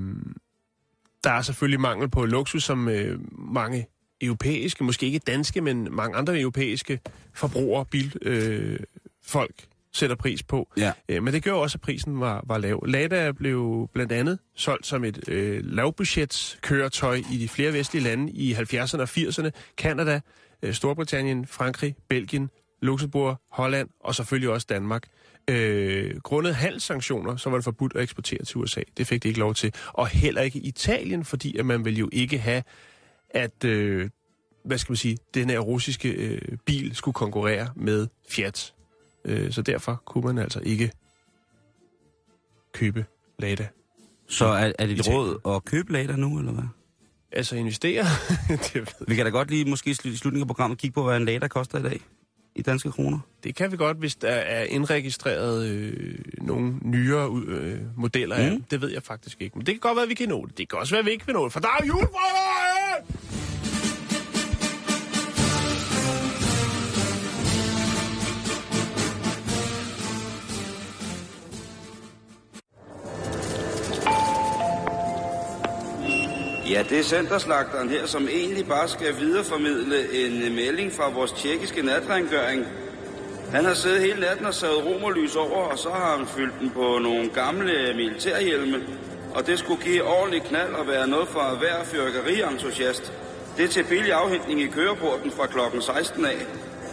der er selvfølgelig mangel på luksus, som øh, mange europæiske, måske ikke danske, men mange andre europæiske forbrugere, bilfolk, øh, folk sætter pris på. Ja. Øh, men det gjorde også, at prisen var, var lav. Lada blev blandt andet solgt som et øh, lavbudgetskøretøj i de flere vestlige lande i 70'erne og 80'erne. Kanada, øh, Storbritannien, Frankrig, Belgien, Luxembourg, Holland og selvfølgelig også Danmark. Øh, grundet handelssanktioner, så var det forbudt at eksportere til USA. Det fik de ikke lov til. Og heller ikke Italien, fordi at man vil jo ikke have, at øh, hvad skal man sige, den her russiske øh, bil skulle konkurrere med Fiat. Øh, så derfor kunne man altså ikke købe Lada. Så er, er det et råd at købe Lada nu, eller hvad? Altså investere, det, Vi kan da godt lige måske i slu- i slutningen af programmet kigge på, hvad en Lada koster i dag i danske kroner. det kan vi godt, hvis der er indregistreret øh, nogle nyere øh, modeller af. Mm. dem. Det ved jeg faktisk ikke. Men det kan godt være, at vi kan nå det. Det kan også være, at vi ikke vil nå det, for der er julefrokost! Ja, det er centerslagteren her, som egentlig bare skal videreformidle en øh, melding fra vores tjekkiske natrengøring. Han har siddet hele natten og savet romerlys over, og så har han fyldt den på nogle gamle øh, militærhjelme. Og det skulle give ordentlig knald og være noget for hver fyrkerientusiast. Det er til billig afhentning i køreporten fra klokken 16 af.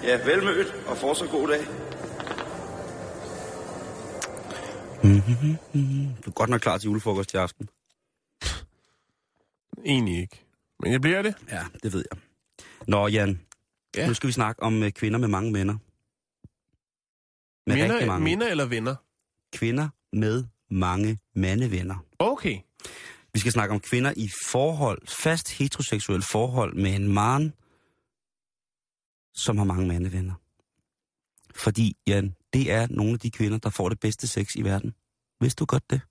Ja, velmødt og fortsat god dag. Du er godt nok klar til julefrokost i aften. Egentlig ikke. Men jeg bliver det. Ja, det ved jeg. Nå, Jan. Ja. Nu skal vi snakke om øh, kvinder med mange venner. Med Minder, mange. minder eller venner? Kvinder med mange mandevenner. Okay. Vi skal snakke om kvinder i forhold, fast heteroseksuelle forhold med en mand, som har mange mandevenner. Fordi, Jan, det er nogle af de kvinder, der får det bedste sex i verden. Vidste du godt det?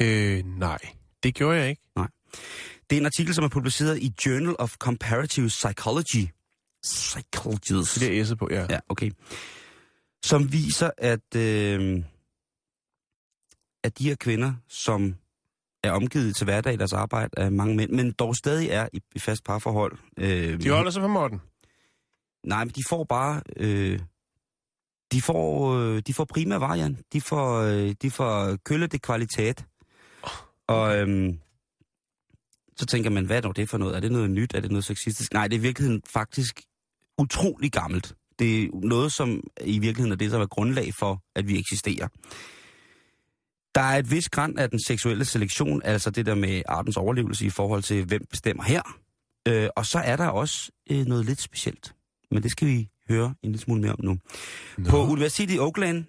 Øh, nej. Det gjorde jeg ikke. Det er en artikel, som er publiceret i Journal of Comparative Psychology. Psychologist. Det er S'et på, ja. Ja, okay. Som viser, at, øh, at de her kvinder, som er omgivet til hverdag i deres arbejde af mange mænd, men dog stadig er i, i fast parforhold. Øh, De holder sig på måtten. Nej, men de får bare... Øh, de får, øh, de får prima varian. De får, øh, de får kølle det kvalitet. Og øhm, så tænker man, hvad er dog det for noget? Er det noget nyt? Er det noget sexistisk? Nej, det er i virkeligheden faktisk utrolig gammelt. Det er noget, som i virkeligheden er det, der er grundlag for, at vi eksisterer. Der er et vis græn af den seksuelle selektion, altså det der med artens overlevelse i forhold til, hvem bestemmer her. Øh, og så er der også øh, noget lidt specielt. Men det skal vi høre en lille smule mere om nu. No. På Universitetet i Oakland,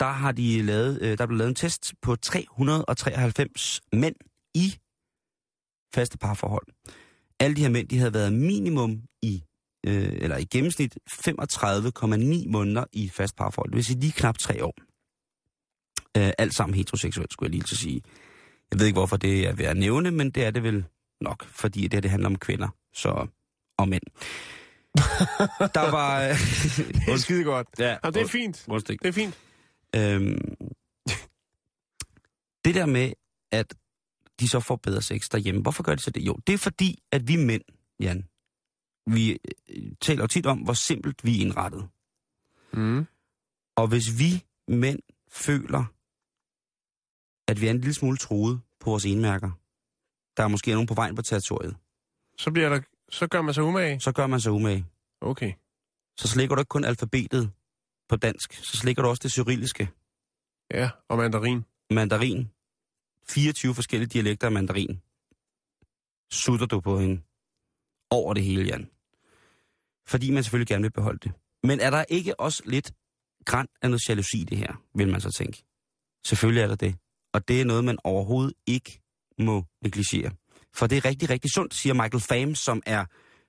der har de lavet, øh, der blev lavet en test på 393 mænd i faste parforhold. Alle de her mænd, de havde været minimum i, øh, eller i gennemsnit 35,9 måneder i fast parforhold. Det vil sige lige knap tre år. Øh, alt sammen heteroseksuelt, skulle jeg lige til at sige. Jeg ved ikke, hvorfor det er ved at nævne, men det er det vel nok, fordi det her det handler om kvinder, så og mænd. der var... Øh, Det er skide godt. Ja, Jamen, det er fint. Det er fint. Øhm, det der med, at de så får bedre sex derhjemme, hvorfor gør de så det? Jo, det er fordi, at vi mænd, Jan, vi øh, taler jo tit om, hvor simpelt vi er indrettet. Mm. Og hvis vi mænd føler, at vi er en lille smule truet på vores enmærker, der er måske nogen på vejen på territoriet, Så, bliver der, så gør man sig umage. så gør man sig umage. Okay. Så slikker du ikke kun alfabetet på dansk, så slikker du også det cyrilliske. Ja, og mandarin. mandarin. 24 forskellige dialekter af mandarin. Sutter du på hende over det hele, Jan. Fordi man selvfølgelig gerne vil beholde det. Men er der ikke også lidt græn af noget jalousi i det her, vil man så tænke? Selvfølgelig er der det. Og det er noget, man overhovedet ikke må negligere. For det er rigtig, rigtig sundt, siger Michael Pham, som er,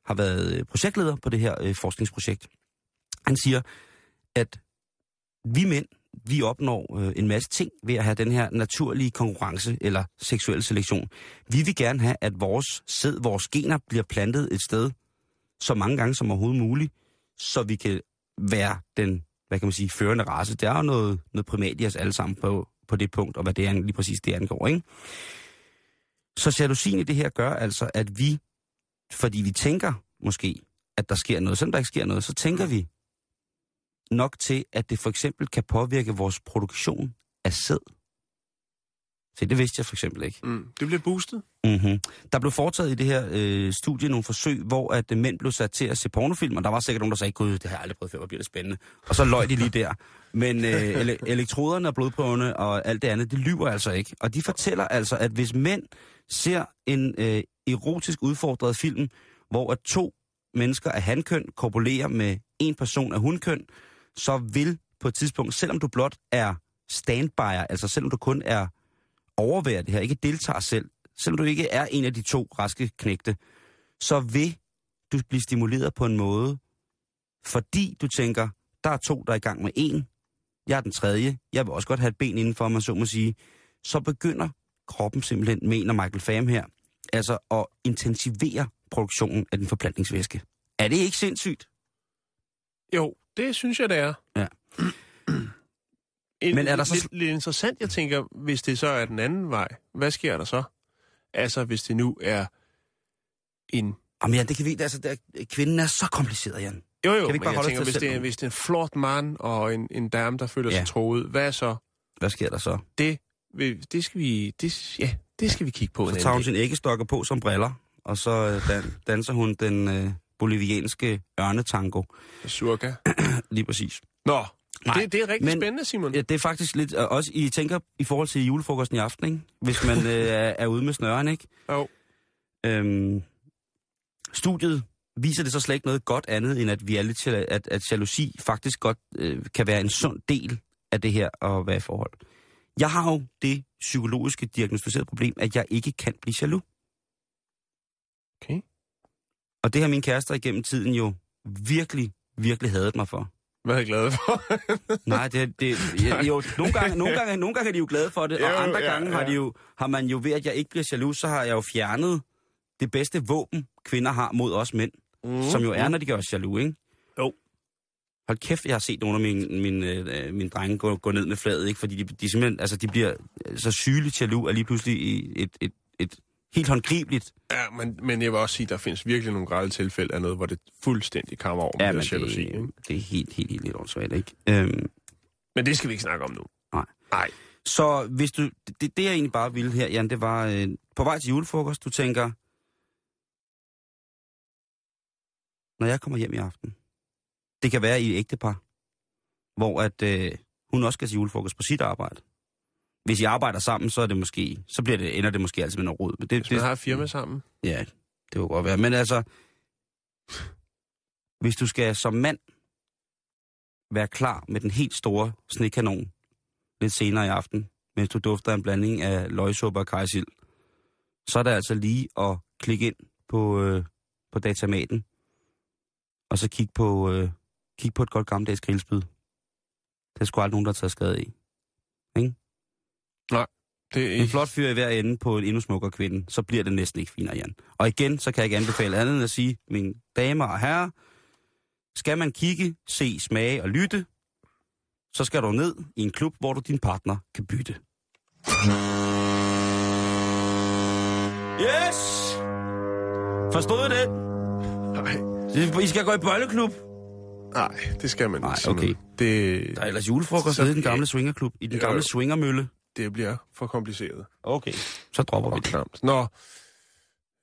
har været øh, projektleder på det her øh, forskningsprojekt. Han siger, at vi mænd, vi opnår øh, en masse ting ved at have den her naturlige konkurrence eller seksuel selektion. Vi vil gerne have, at vores sæd, vores gener bliver plantet et sted så mange gange som overhovedet muligt, så vi kan være den, hvad kan man sige, førende race. Der er jo noget, noget primat i os alle sammen på, på det punkt, og hvad det er lige præcis det angår, ikke? Så jalousien i det her gør altså, at vi, fordi vi tænker måske, at der sker noget, selvom der ikke sker noget, så tænker vi nok til, at det for eksempel kan påvirke vores produktion af sæd. Se, det vidste jeg for eksempel ikke. Mm. Det bliver boostet. Mm-hmm. Der blev foretaget i det her øh, studie nogle forsøg, hvor at øh, mænd blev sat til at se pornofilm, og der var sikkert nogen, der sagde, gud, det har jeg aldrig prøvet før, hvor bliver det spændende. Og så løg de lige der. Men øh, ele- elektroderne og blodprøverne og alt det andet, det lyver altså ikke. Og de fortæller altså, at hvis mænd ser en øh, erotisk udfordret film, hvor at to mennesker af handkøn korpulerer med en person af hundkøn, så vil på et tidspunkt, selvom du blot er standbyer, altså selvom du kun er overværer det her, ikke deltager selv, selvom du ikke er en af de to raske knægte, så vil du blive stimuleret på en måde, fordi du tænker, der er to, der er i gang med en, jeg er den tredje, jeg vil også godt have et ben indenfor, man så må sige, så begynder kroppen simpelthen, mener Michael Pham her, altså at intensivere produktionen af den forplantningsvæske. Er det ikke sindssygt? Jo, det synes jeg, det er. Ja. En, Men er der så- lidt, lidt interessant, jeg tænker, hvis det så er den anden vej, hvad sker der så? Altså, hvis det nu er en... Jamen ja, det kan vi, altså, der, kvinden er så kompliceret, Jan. Jo, jo, Kan vi ikke men bare jeg holde os tænker, til hvis det, er, hvis det er en flot mand og en, en dame, der føler Ja. sig troet, hvad så? Hvad sker der så? Det, det skal vi... Det, ja, det skal vi kigge på. Så tager hun sin æggestokker på som briller, og så øh, dan, danser hun den øh, bolivianske ørnetango. Surka. Lige præcis. Nå, Nej, det, det er rigtig men- spændende, Simon. Ja, det er faktisk lidt, også I tænker i forhold til julefrokosten i aften, ikke? Hvis man øh, er, er ude med snøren, ikke? Jo. Øhm, studiet viser det så slet ikke noget godt andet, end at vi er lidt til, at, at jalousi faktisk godt øh, kan være en sund del af det her at være i forhold. Jeg har jo det psykologiske diagnostiserede problem, at jeg ikke kan blive jaloux. Okay. Og det har min kærester igennem tiden jo virkelig, virkelig hadet mig for. Hvad er jeg glad for? Nej, det, det jo, nogle gange, nogle, gange, nogle gange er de jo glade for det, Jo, og andre ja, gange har, ja. de jo, har man jo ved, at jeg ikke bliver jaloux, så har jeg jo fjernet det bedste våben, kvinder har mod os mænd, mm. som jo er, når de gør os jaloux, ikke? Jo. Hold kæft, jeg har set nogle af mine, mine, øh, mine drenge gå, gå ned med fladet, ikke? Fordi de, de simpelthen, altså de bliver så sygeligt jaloux, at lige pludselig i et, et, et helt håndgribeligt Ja, men, men jeg vil også sige, at der findes virkelig nogle grælde tilfælde af noget, hvor det fuldstændig kommer over med Ja, men jalousi. det, ikke? det er helt, helt, helt, helt åndssvagt, ikke? Øhm, Men det skal vi ikke snakke om nu. Nej. Nej. Så hvis du, det, det jeg egentlig bare ville her, Jan, det var øh, på vej til julefrokost, du tænker, når jeg kommer hjem i aften, Det kan være i et ægtepar, hvor at, øh, hun også skal til julefrokost på sit arbejde. Hvis I arbejder sammen, så er det måske, så bliver det, ender det måske altid med noget rod. Men det, Hvis man har et firma sammen. Ja, det kunne godt være. Men altså, hvis du skal som mand være klar med den helt store snekanon lidt senere i aften, mens du dufter en blanding af løgsuppe og kajsild, så er det altså lige at klikke ind på, øh, på datamaten, og så kigge på, øh, kig på et godt gammeldags grillspyd. Det er sgu aldrig nogen, der har taget skade i. Det er En flot fyr i hver ende på en endnu smukkere kvinde, så bliver det næsten ikke finere, Jan. Og igen, så kan jeg ikke anbefale andet end at sige, mine damer og herrer, skal man kigge, se, smage og lytte, så skal du ned i en klub, hvor du din partner kan bytte. Yes! Forstod I det? Nej, I skal gå i bølleklub. nej, det skal man Nej, ikke. Okay. Det, Der er ellers julefrokost Så- i den gamle swingerklub, i den Jo. gamle swingermølle. Det bliver for kompliceret. Okay. Så dropper vi det. klamt. Nå.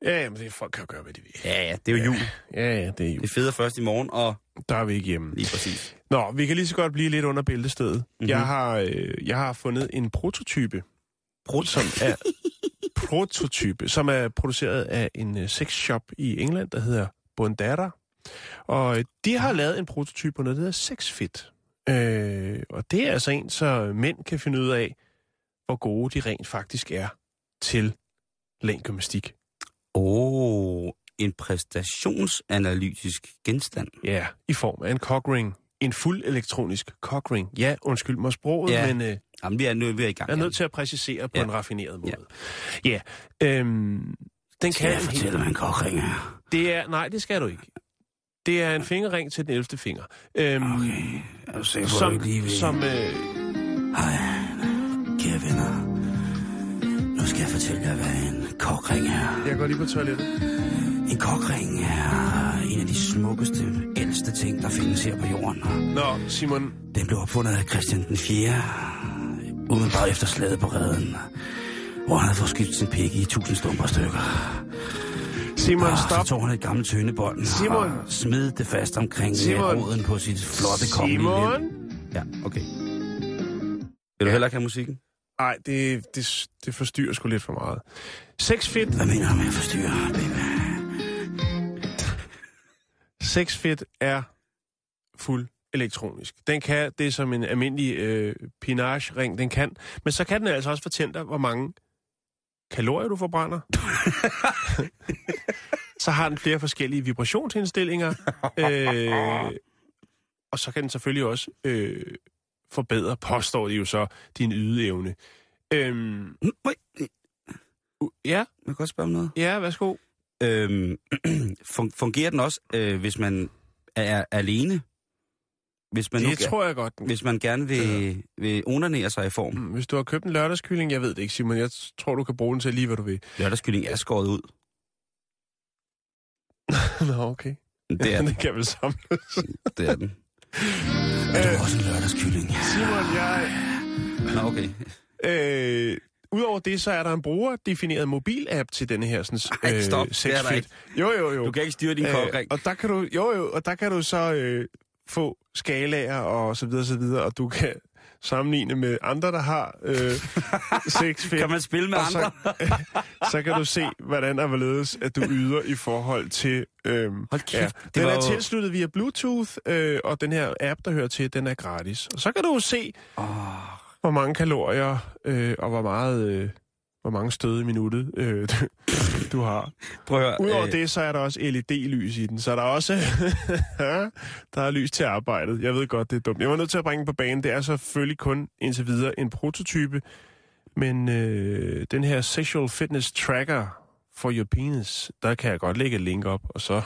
Ja, men det, folk kan jo gøre, hvad de vil. Ja, ja, det er jo jul. Ja, ja, det er jo. Det er federe først i morgen, og Der er vi ikke hjemme. lige præcis. Nå, vi kan lige så godt blive lidt under bæltestedet. Mhm. Mm-hmm. Jeg, har, øh, jeg har fundet en prototype, som er prototype, som er produceret af en øh, sexshop i England, der hedder Bondara. Og øh, de har lavet en prototype på noget, der hedder Sexfit. Øh, og det er altså en, så mænd kan finde ud af, hvor gode de rent faktisk er til længdgymnastik. Åh, oh, en præstationsanalytisk genstand. Ja, i form af en cockring. En fuld elektronisk cockring. Ja, undskyld mig sproget, Ja. men... Øh, Jamen, vi er, er vi er i gang. Jeg er nødt til at præcisere på Ja. en raffineret måde. Ja. ja. Øhm, den Skal kan jeg fortælle, hvad en kokring er? Det er, nej, det skal du ikke. Det er en fingerring til den 11. finger. Øhm, Okay, er du sikker som, lige vil... som øh, kære venner. Nu skal jeg fortælle jer, hvad en kokring er. jeg går lige på toilettet. En kokring er en af de smukkeste, ældste ting, der findes her på jorden. Nå, Simon, Den blev opfundet af Christian den 4. Umiddelbart efter slaget på redden, hvor han havde fået skidt sin pik i tusind stumper stykker. Simon, Og så stop. tog han et gammelt tøndebånd Simon. og smed det fast omkring Simon. Roden på sit flotte kongelige Simon? lem. Ja, okay. Vil du heller ikke have musikken? Nej, det, det, det forstyrrer sgu lidt for meget. Sexfit, Hvad mener du med at forstyrre, baby? Sexfit er fuld elektronisk. Den kan det som en almindelig øh, pinage-ring, den kan. Men så kan den altså også fortælle dig, hvor mange kalorier du forbrænder. så har den flere forskellige vibrationsindstillinger. øh, og så kan den selvfølgelig også øh, forbedre, påstår de jo så, din ydeevne. Øhm, ja, jeg kan godt spørge om noget. ja, værsgo. Øhm, fun- fungerer den også, øh, hvis man er alene? Hvis man, nu, Det tror jeg godt. den hvis man gerne vil, vil onanere sig i form. Mm, Hvis du har købt en lørdagskylling, jeg ved det ikke, Simon. Jeg tror, du kan bruge den til lige, hvad du vil. Lørdagskylling er skåret ud. Nå, okay. Det er den. det kan vel samles. Det er den. Er du også en lørdagskylling? Simon, jeg... Nå, okay. Øh, Udover det, så er der en brugerdefineret mobilapp til denne her sådan, Ej, stop. Det er der ikke. Jo, jo, jo. Du kan ikke styre din kokring. og der kan du, jo, jo, og der kan du så øh, få skalaer og så videre, så videre, og du kan sammenligne med andre, der har øh, sexfit. Kan man spille med og andre? Så, så kan du se, hvordan og hvorledes, at du yder i forhold til... Øhm, Hold kæft, ja. Den er jo- tilsluttet via Bluetooth, øh, og den her app, der hører til, den er gratis. Og så kan du se, Oh, hvor mange kalorier øh, og hvor meget... Øh, hvor mange stød i minuttet øh, du, du har. prøv at høre. Udover øh, det, så er der også LED-lys i den, så der er også der er lys til arbejdet. Jeg ved godt, det er dumt. Jeg var nødt til at bringe på banen. Det er selvfølgelig kun indtil videre en prototype, men øh, den her Sexual Fitness Tracker for your penis, der kan jeg godt lægge et link op, og så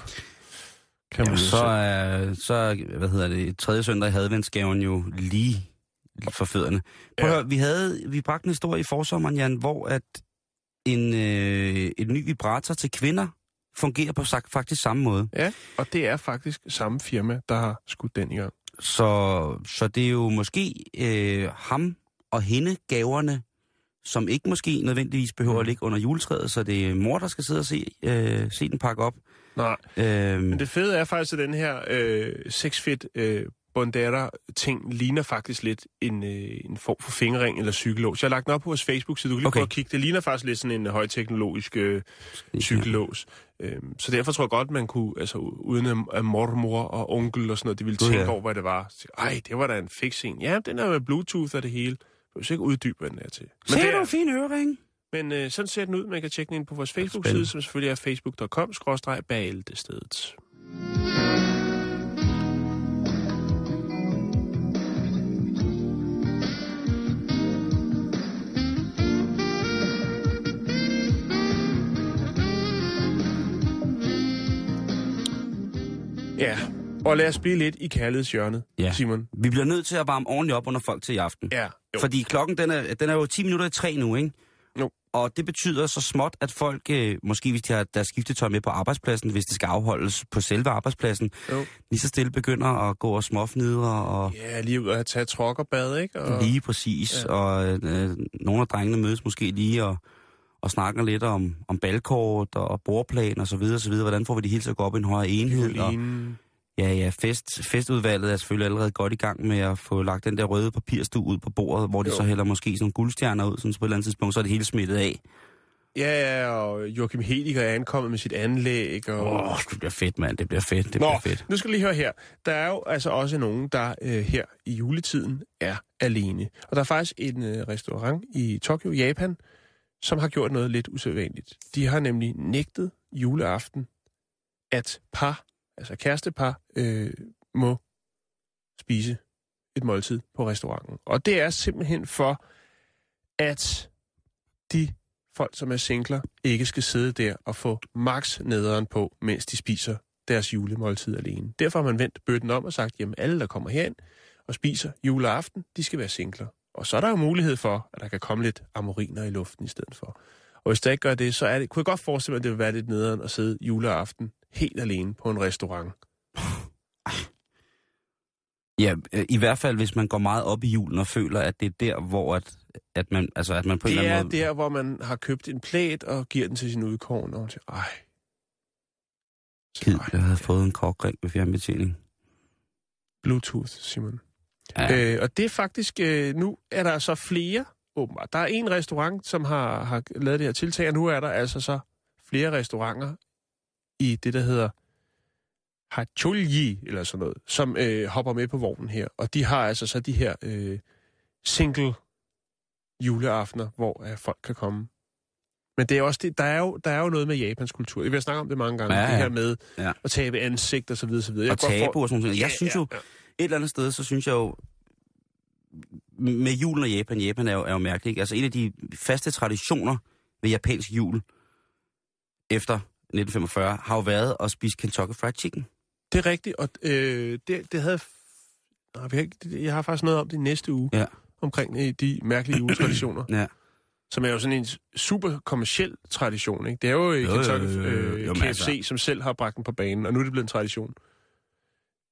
kan man jo så er, så hvad hedder det, tredje søndag i adventsgaven jo lige for fødderne. Prøv Ja. høre, vi, havde, vi bragte en historie i forsommeren, Jan, hvor at en, øh, en ny vibrator til kvinder fungerer på sagt, faktisk samme måde. Ja, og det er faktisk samme firma, der har skudt den i gang. Så, så det er jo måske øh, ham og hende gaverne, som ikke måske nødvendigvis behøver at ligge under juletræet, så det er mor, der skal sidde og se, øh, se den pakke op. Nej, Øh, men det fede er faktisk, at den her øh, sexfit øh, Bondetta-ting ligner faktisk lidt en, øh, en form for fingerring eller cykellås. Jeg har lagt den op på vores Facebook, så du kan lige Okay. prøve at kigge. Det ligner faktisk lidt sådan en højteknologisk øh, cykellås. Øhm, så derfor tror jeg godt, man kunne, altså uden at- mormor og onkel og sådan noget, de ville tænke ja. over, hvad det var. Så, Ej, det var da en fix en. Ja, den er med Bluetooth og det hele. Du kan ikke uddybe, hvad den er til. Men, Se, det du er, en fin ørering. men øh, sådan ser den ud. Man kan tjekke den ind på vores Facebook-side, som selvfølgelig er facebook.com-bæltestedet. Ja, og lad os blive lidt i kærlighedshjørnet, Ja. Simon. Vi bliver nødt til at varme ordentligt op under folk til i aften. Ja, jo. Fordi klokken, den er, den er jo 10 minutter i tre nu, ikke? Jo. Og det betyder så småt, at folk, øh, måske hvis de har deres skiftetøj med på arbejdspladsen, hvis det skal afholdes på selve arbejdspladsen, Jo. lige så stille begynder at gå og småfnidre og Ja, lige ud at tage trokkerbad, ikke? Og... lige præcis. Ja. Og øh, nogle af drengene mødes måske lige og, og snakker lidt om, om balkort og bordplan og så videre, så videre. Hvordan får vi det hele til at gå op i en højere enhed? Og. Ja, ja, fest, festudvalget er selvfølgelig allerede godt i gang med at få lagt den der røde papirstue ud på bordet, hvor de Jo. så hælder måske sådan nogle guldstjerner ud, sådan så på et eller andet tidspunkt, så er det hele smittet af. Ja, ja, og Joachim Hediger er ankommet med sit anlæg. Og... Åh, oh, det bliver fedt, mand. Det bliver fedt. Det Nå, bliver fedt. nu skal du lige høre her. Der er jo altså også nogen, der øh, her i juletiden er alene. Og der er faktisk en øh, restaurant i Tokyo, Japan, som har gjort noget lidt usædvanligt. De har nemlig nægtet juleaften, at par, altså kærestepar, øh, må spise et måltid på restauranten. Og det er simpelthen for, at de folk, som er singler, ikke skal sidde der og få max nederen på, mens de spiser deres julemåltid alene. Derfor har man vendt bøtten om og sagt, jamen alle, der kommer herind og spiser juleaften, de skal være singler. Og så er der jo mulighed for, at der kan komme lidt amoriner i luften i stedet for. Og hvis der ikke gør det, så er det, kunne jeg godt forestille mig, at det vil være lidt nederen at sidde juleaften helt alene på en restaurant. Ja, øh, i hvert fald, hvis man går meget op i julen og føler, at det er der, hvor at, at, man, altså, at man på en Det eller er anden måde... der, hvor man har købt en plæt og giver den til sin udkårn, og man siger, ej. Så, Kid, jeg havde fået en kokring med fjernbetjening. Bluetooth, Simon. Ja. Øh, og det er faktisk, øh, nu er der så flere, åbenbart. Der er en restaurant, som har, har lavet det her tiltag, og nu er der altså så flere restauranter i det, der hedder Hachulji, eller sådan noget, som øh, hopper med på vognen her. Og de har altså så de her øh, single juleaftener, hvor øh, folk kan komme. Men det er også det, der er jo, der er jo noget med Japans kultur. Jeg vil snakke om det mange gange, Ja, ja, ja. det her med Ja. at tabe ansigt og så videre, så videre. og kan godt tabu og sådan noget. Jeg synes jo, ja. et eller andet sted, så synes jeg jo, med julen og Japan, Japan er jo, er jo mærkeligt. Ikke? Altså en af de faste traditioner ved japansk jul efter 1945 har jo været at spise Kentucky Fried Chicken. Det er rigtigt, og øh, det, det havde... Nej, vi har ikke, det- jeg har faktisk noget om det næste uge, Ja. omkring øh, de mærkelige juletraditioner, Ja. som er jo sådan en super kommersiel tradition. Ikke? Det er jo, jo, Jo, Kentucky øh, Jo, KFC, altså- som selv har bragt den på banen, og nu er det blevet en tradition.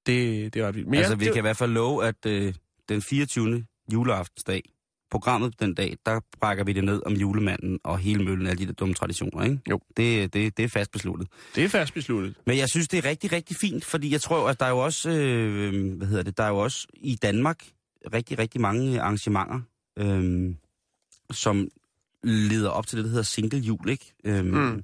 Det, det er ret vildt. Men altså, ja, vi det, kan i hvert fald love, at øh, den 24. juleaftensdag, programmet den dag, der brækker vi det ned om julemanden og hele møllen af de der dumme traditioner, ikke? Jo. Det, det, det er fast besluttet. det er fast besluttet. Men jeg synes, det er rigtig, rigtig fint, fordi jeg tror, at der er jo også, øh, hvad hedder det, der er jo også i Danmark rigtig, rigtig mange arrangementer, øh, som leder op til det, der hedder single jul, ikke? Øh, Mm.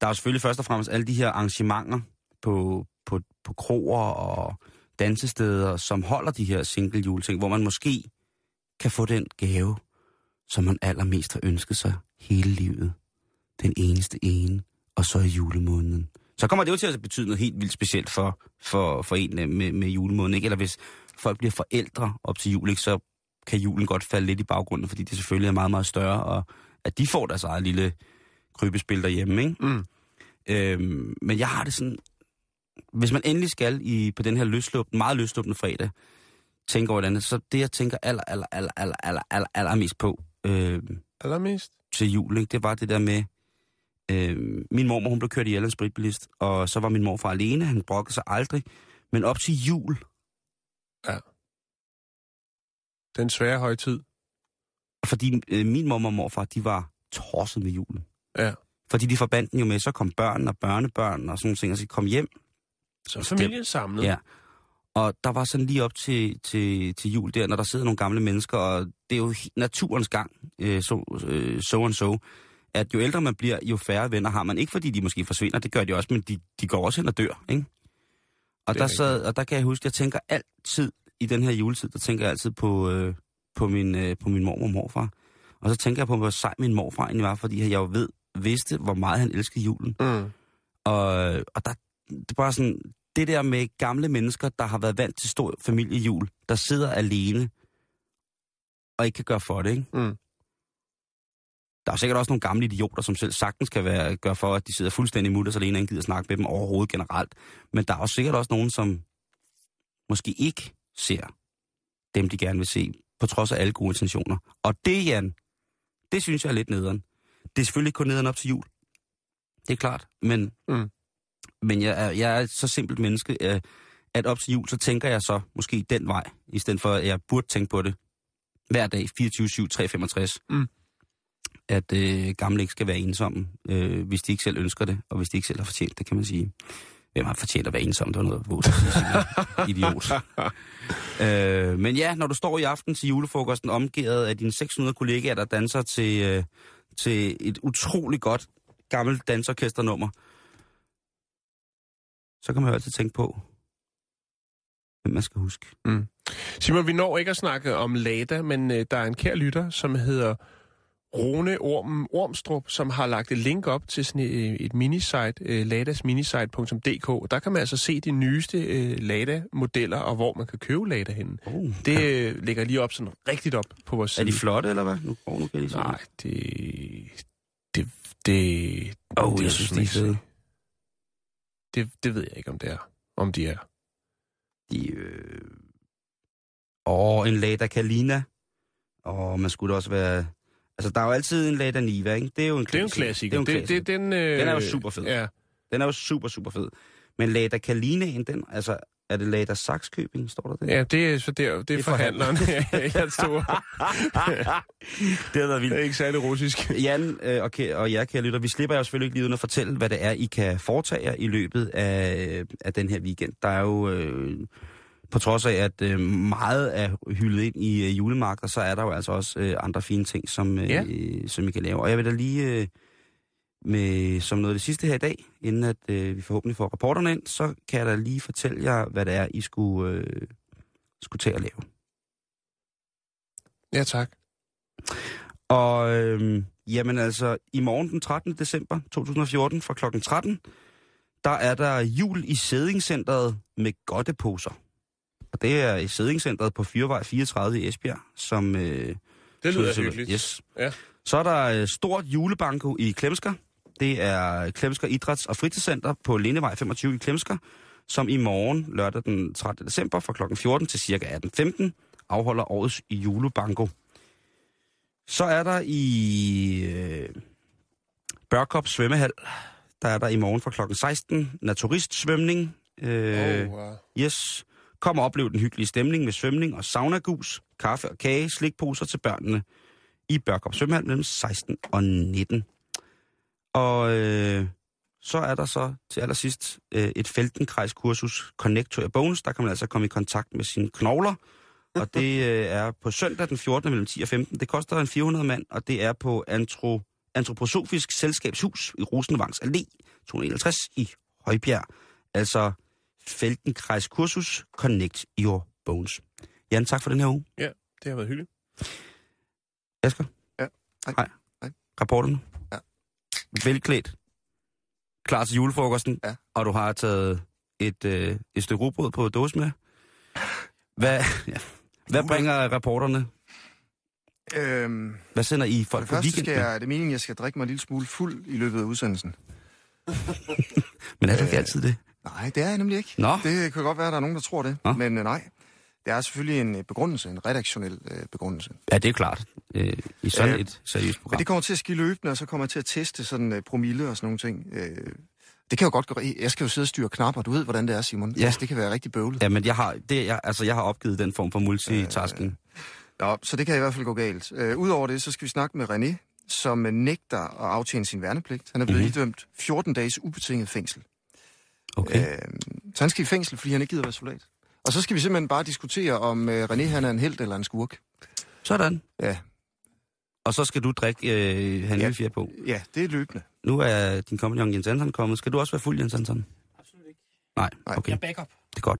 Der er jo selvfølgelig først og fremmest alle de her arrangementer på, på, på kroer og dansesteder, som holder de her single juleting, hvor man måske kan få den gave, som man allermest har ønsket sig hele livet. Den eneste ene, og så i julemåneden. Så kommer det jo til at betyde noget helt vildt specielt for, for, for en øh, med, med julemåneden, ikke? Eller hvis folk bliver forældre op til jul, ikke? så kan julen godt falde lidt i baggrunden, fordi det selvfølgelig er meget, meget større, og at de får deres eget lille krybespil derhjemme, ikke? Mm. Øhm, men jeg har det sådan, hvis man endelig skal i, på den her løslupne, meget løslupne fredag, tænke over et andet, så det, jeg tænker aller, aller, aller, aller, aller, aller, mest på øh, Allermest. til jul, ikke? det var det der med, øh, min mormor, hun blev kørt ihjel af en spritbilist, og så var min morfar alene, han brokkede sig aldrig, men op til jul, Den svære højtid. fordi øh, min mor og morfar, de var tosset med julen. Ja. Fordi de forbandt den jo med, så kom børn og børnebørn og sådan nogle ting, og så kom hjem. Så familien samlet. Ja. Og der var sådan lige op til, til, til jul der, når der sidder nogle gamle mennesker, og det er jo naturens gang, øh, so, øh, so and so, at jo ældre man bliver, jo færre venner har man. Ikke fordi de måske forsvinder, det gør de også, men de, de går også hen og dør, ikke? Og er der, sad, og der kan jeg huske, jeg tænker altid i den her juletid, der tænker jeg altid på, øh, på, min, øh, på min mormor og morfar. Og så tænker jeg på, hvor sej min morfar egentlig var, fordi jeg jo ved, vidste, hvor meget han elskede julen. Mm. Og, og der, det er bare sådan, det der med gamle mennesker, der har været vant til stor familiejul, der sidder alene og ikke kan gøre for det, ikke? Mm. Der er sikkert også nogle gamle idioter, som selv sagtens kan være, gøre for, at de sidder fuldstændig mutters alene og ikke gider snakke med dem overhovedet generelt. Men der er også sikkert også nogen, som måske ikke ser dem, de gerne vil se, på trods af alle gode intentioner. Og det, Jan, det synes jeg er lidt nederen. Det er selvfølgelig ikke kun nederen op til jul. Det er klart, men, Mm. Men jeg, er, jeg er et så simpelt menneske, øh, at op til jul, så tænker jeg så måske den vej, i stedet for, at jeg burde tænke på det hver dag, 24-7, 365. Mm. At øh, gamle ikke skal være ensomme, øh, hvis de ikke selv ønsker det, og hvis de ikke selv har fortjent det, kan man sige. Hvem har fortjent at være ensom? Det var noget Simon. Idiot. øh, men ja, når du står i aften til julefrokosten, omgivet af dine 600 kollegaer, der danser til, øh, til et utrolig godt gammelt dansorkesternummer, så kan man jo altid tænke på, hvem man skal huske. Simon, vi når ikke at snakke om Lada, men øh, der er en kær lytter, som hedder Rune Orm, Ormstrup, som har lagt et link op til sådan et, et minisite, øh, ladasminisite.dk. Der kan man altså se de nyeste øh, Lada-modeller, og hvor man kan købe Lada henne. Oh, Det øh, ligger lige op sådan rigtigt op på vores er side. de flotte, eller hvad? Nu, oh, nu kan jeg se. Nej, det... Det... Det... Åh, det jeg synes, de er fede. Det, det ved jeg ikke, om det er. Om de er. De, øh... Åh, en Lada Kalina. Åh, man skulle også være... Altså, der er jo altid en Lada Niva, ikke? Det er jo en Det er jo en klassiker. klassiker. Det er jo en Det, klassiker. det, den, øh, Den er jo super fed. Ja. Den er jo super, super fed. Men Lada Kalinaen, den, altså, er det Lada Saxkøbing, står der det? Ja, det er, så der, det er, er forhandleren. jeg stod. det har været Det er ikke særlig russisk. Jan øh, og, jer, kære lytter, vi slipper jo selvfølgelig ikke lige uden at fortælle, hvad det er, I kan foretage jer i løbet af, af den her weekend. Der er jo, øh, på trods af, at øh, meget er hyldet ind i øh, julemarkeder, så er der jo altså også øh, andre fine ting, som, øh, Ja. som I kan lave. Og jeg vil da lige, øh, med, som noget af det sidste her i dag, inden at øh, vi forhåbentlig får rapporterne ind, så kan jeg da lige fortælle jer, hvad det er, I skulle, øh, skulle tage at lave. Ja, tak. Og øhm, jamen altså, i morgen den 13. december 2014 fra klokken 13, der er der jul i Sædingcenteret med godteposer. Og det er i Sædingcenteret på Fyrvej 34 i Esbjerg, som... Øh, Det lyder hyggeligt. Yes. Ja. Så er der øh, stort julebanko i Klemsker. Det er Klemsker Idræts- og Fritidscenter på Lindevej 25 i Klemsker, som i morgen, lørdag den 13. december fra kl. 14 til ca. 18.15, afholder årets julebanko. Så er der i øh, Børkop Svømmehal, der er der i morgen fra kl. 16 naturistsvømning. Øh, Oh, wow. Yes. Kom og oplev den hyggelige stemning med svømning og saunagus, kaffe og kage, slikposer til børnene i Børkop Svømmehal mellem 16 og 19. Og øh, så er der så til allersidst øh, et Feldenkreis-kursus Connect to your Bones. Der kan man altså komme i kontakt med sine knogler. Og det øh, er på søndag den 14. mellem 10 og 15. Det koster en 400 mand, og det er på Antro, Antroposofisk Selskabshus i Rosenvangs Allé 251 i Højbjerg. Altså Feldenkreis kursus Connect Your Bones. Jan, tak for den her uge. Det har været hyggeligt. Asger? Ja. Hej. Hej. Hej. Rapporten? Velklædt. Klar til julefrokosten? Ja. Og du har taget et, øh, et stykke rugbrød på dåse med? Hvad, ja. Hvad bringer rapporterne? Øhm, Hvad sender I folk det på første weekend skal jeg, er det meningen, at jeg skal drikke mig en lille smule fuld i løbet af udsendelsen. Men er det ikke altid det? Nej, det er jeg nemlig ikke. Nå. Det kan godt være, at der er nogen, der tror det. Nå. Men øh, nej, det er selvfølgelig en øh, begrundelse, en redaktionel øh, begrundelse. Ja, det er klart. Øh, I sådan Øh, et seriøst program. Men det kommer til at ske løbende, og så kommer jeg til at teste sådan øh, promille og sådan nogle ting. Øh, det kan jo godt gå... Jeg skal jo sidde og styre knapper. Du ved, hvordan det er, Simon. Ja. Altså, det kan være rigtig bøvlet. Ja, men jeg har, det, jeg, altså, jeg har opgivet den form for multitasking. Nå, så det kan i hvert fald gå galt. Øh, Udover det, så skal vi snakke med René, som øh, nægter at aftjene sin værnepligt. Han er blevet Mhm. mm-hmm. idømt 14 dages ubetinget fængsel. Okay. Øh, så han skal i fængsel, fordi han ikke gider være soldat. Og så skal vi simpelthen bare diskutere, om øh, René han er en held eller en skurk. Sådan. Ja, Og så skal du drikke øh, han Ja. ja. på. ja det er løbende. Nu er din kompagnon Jens Hansen kommet. Skal du også være fuld, Jens Hansen? Absolut ikke. Nej, Nej. okay. Jeg er backup. Det er godt.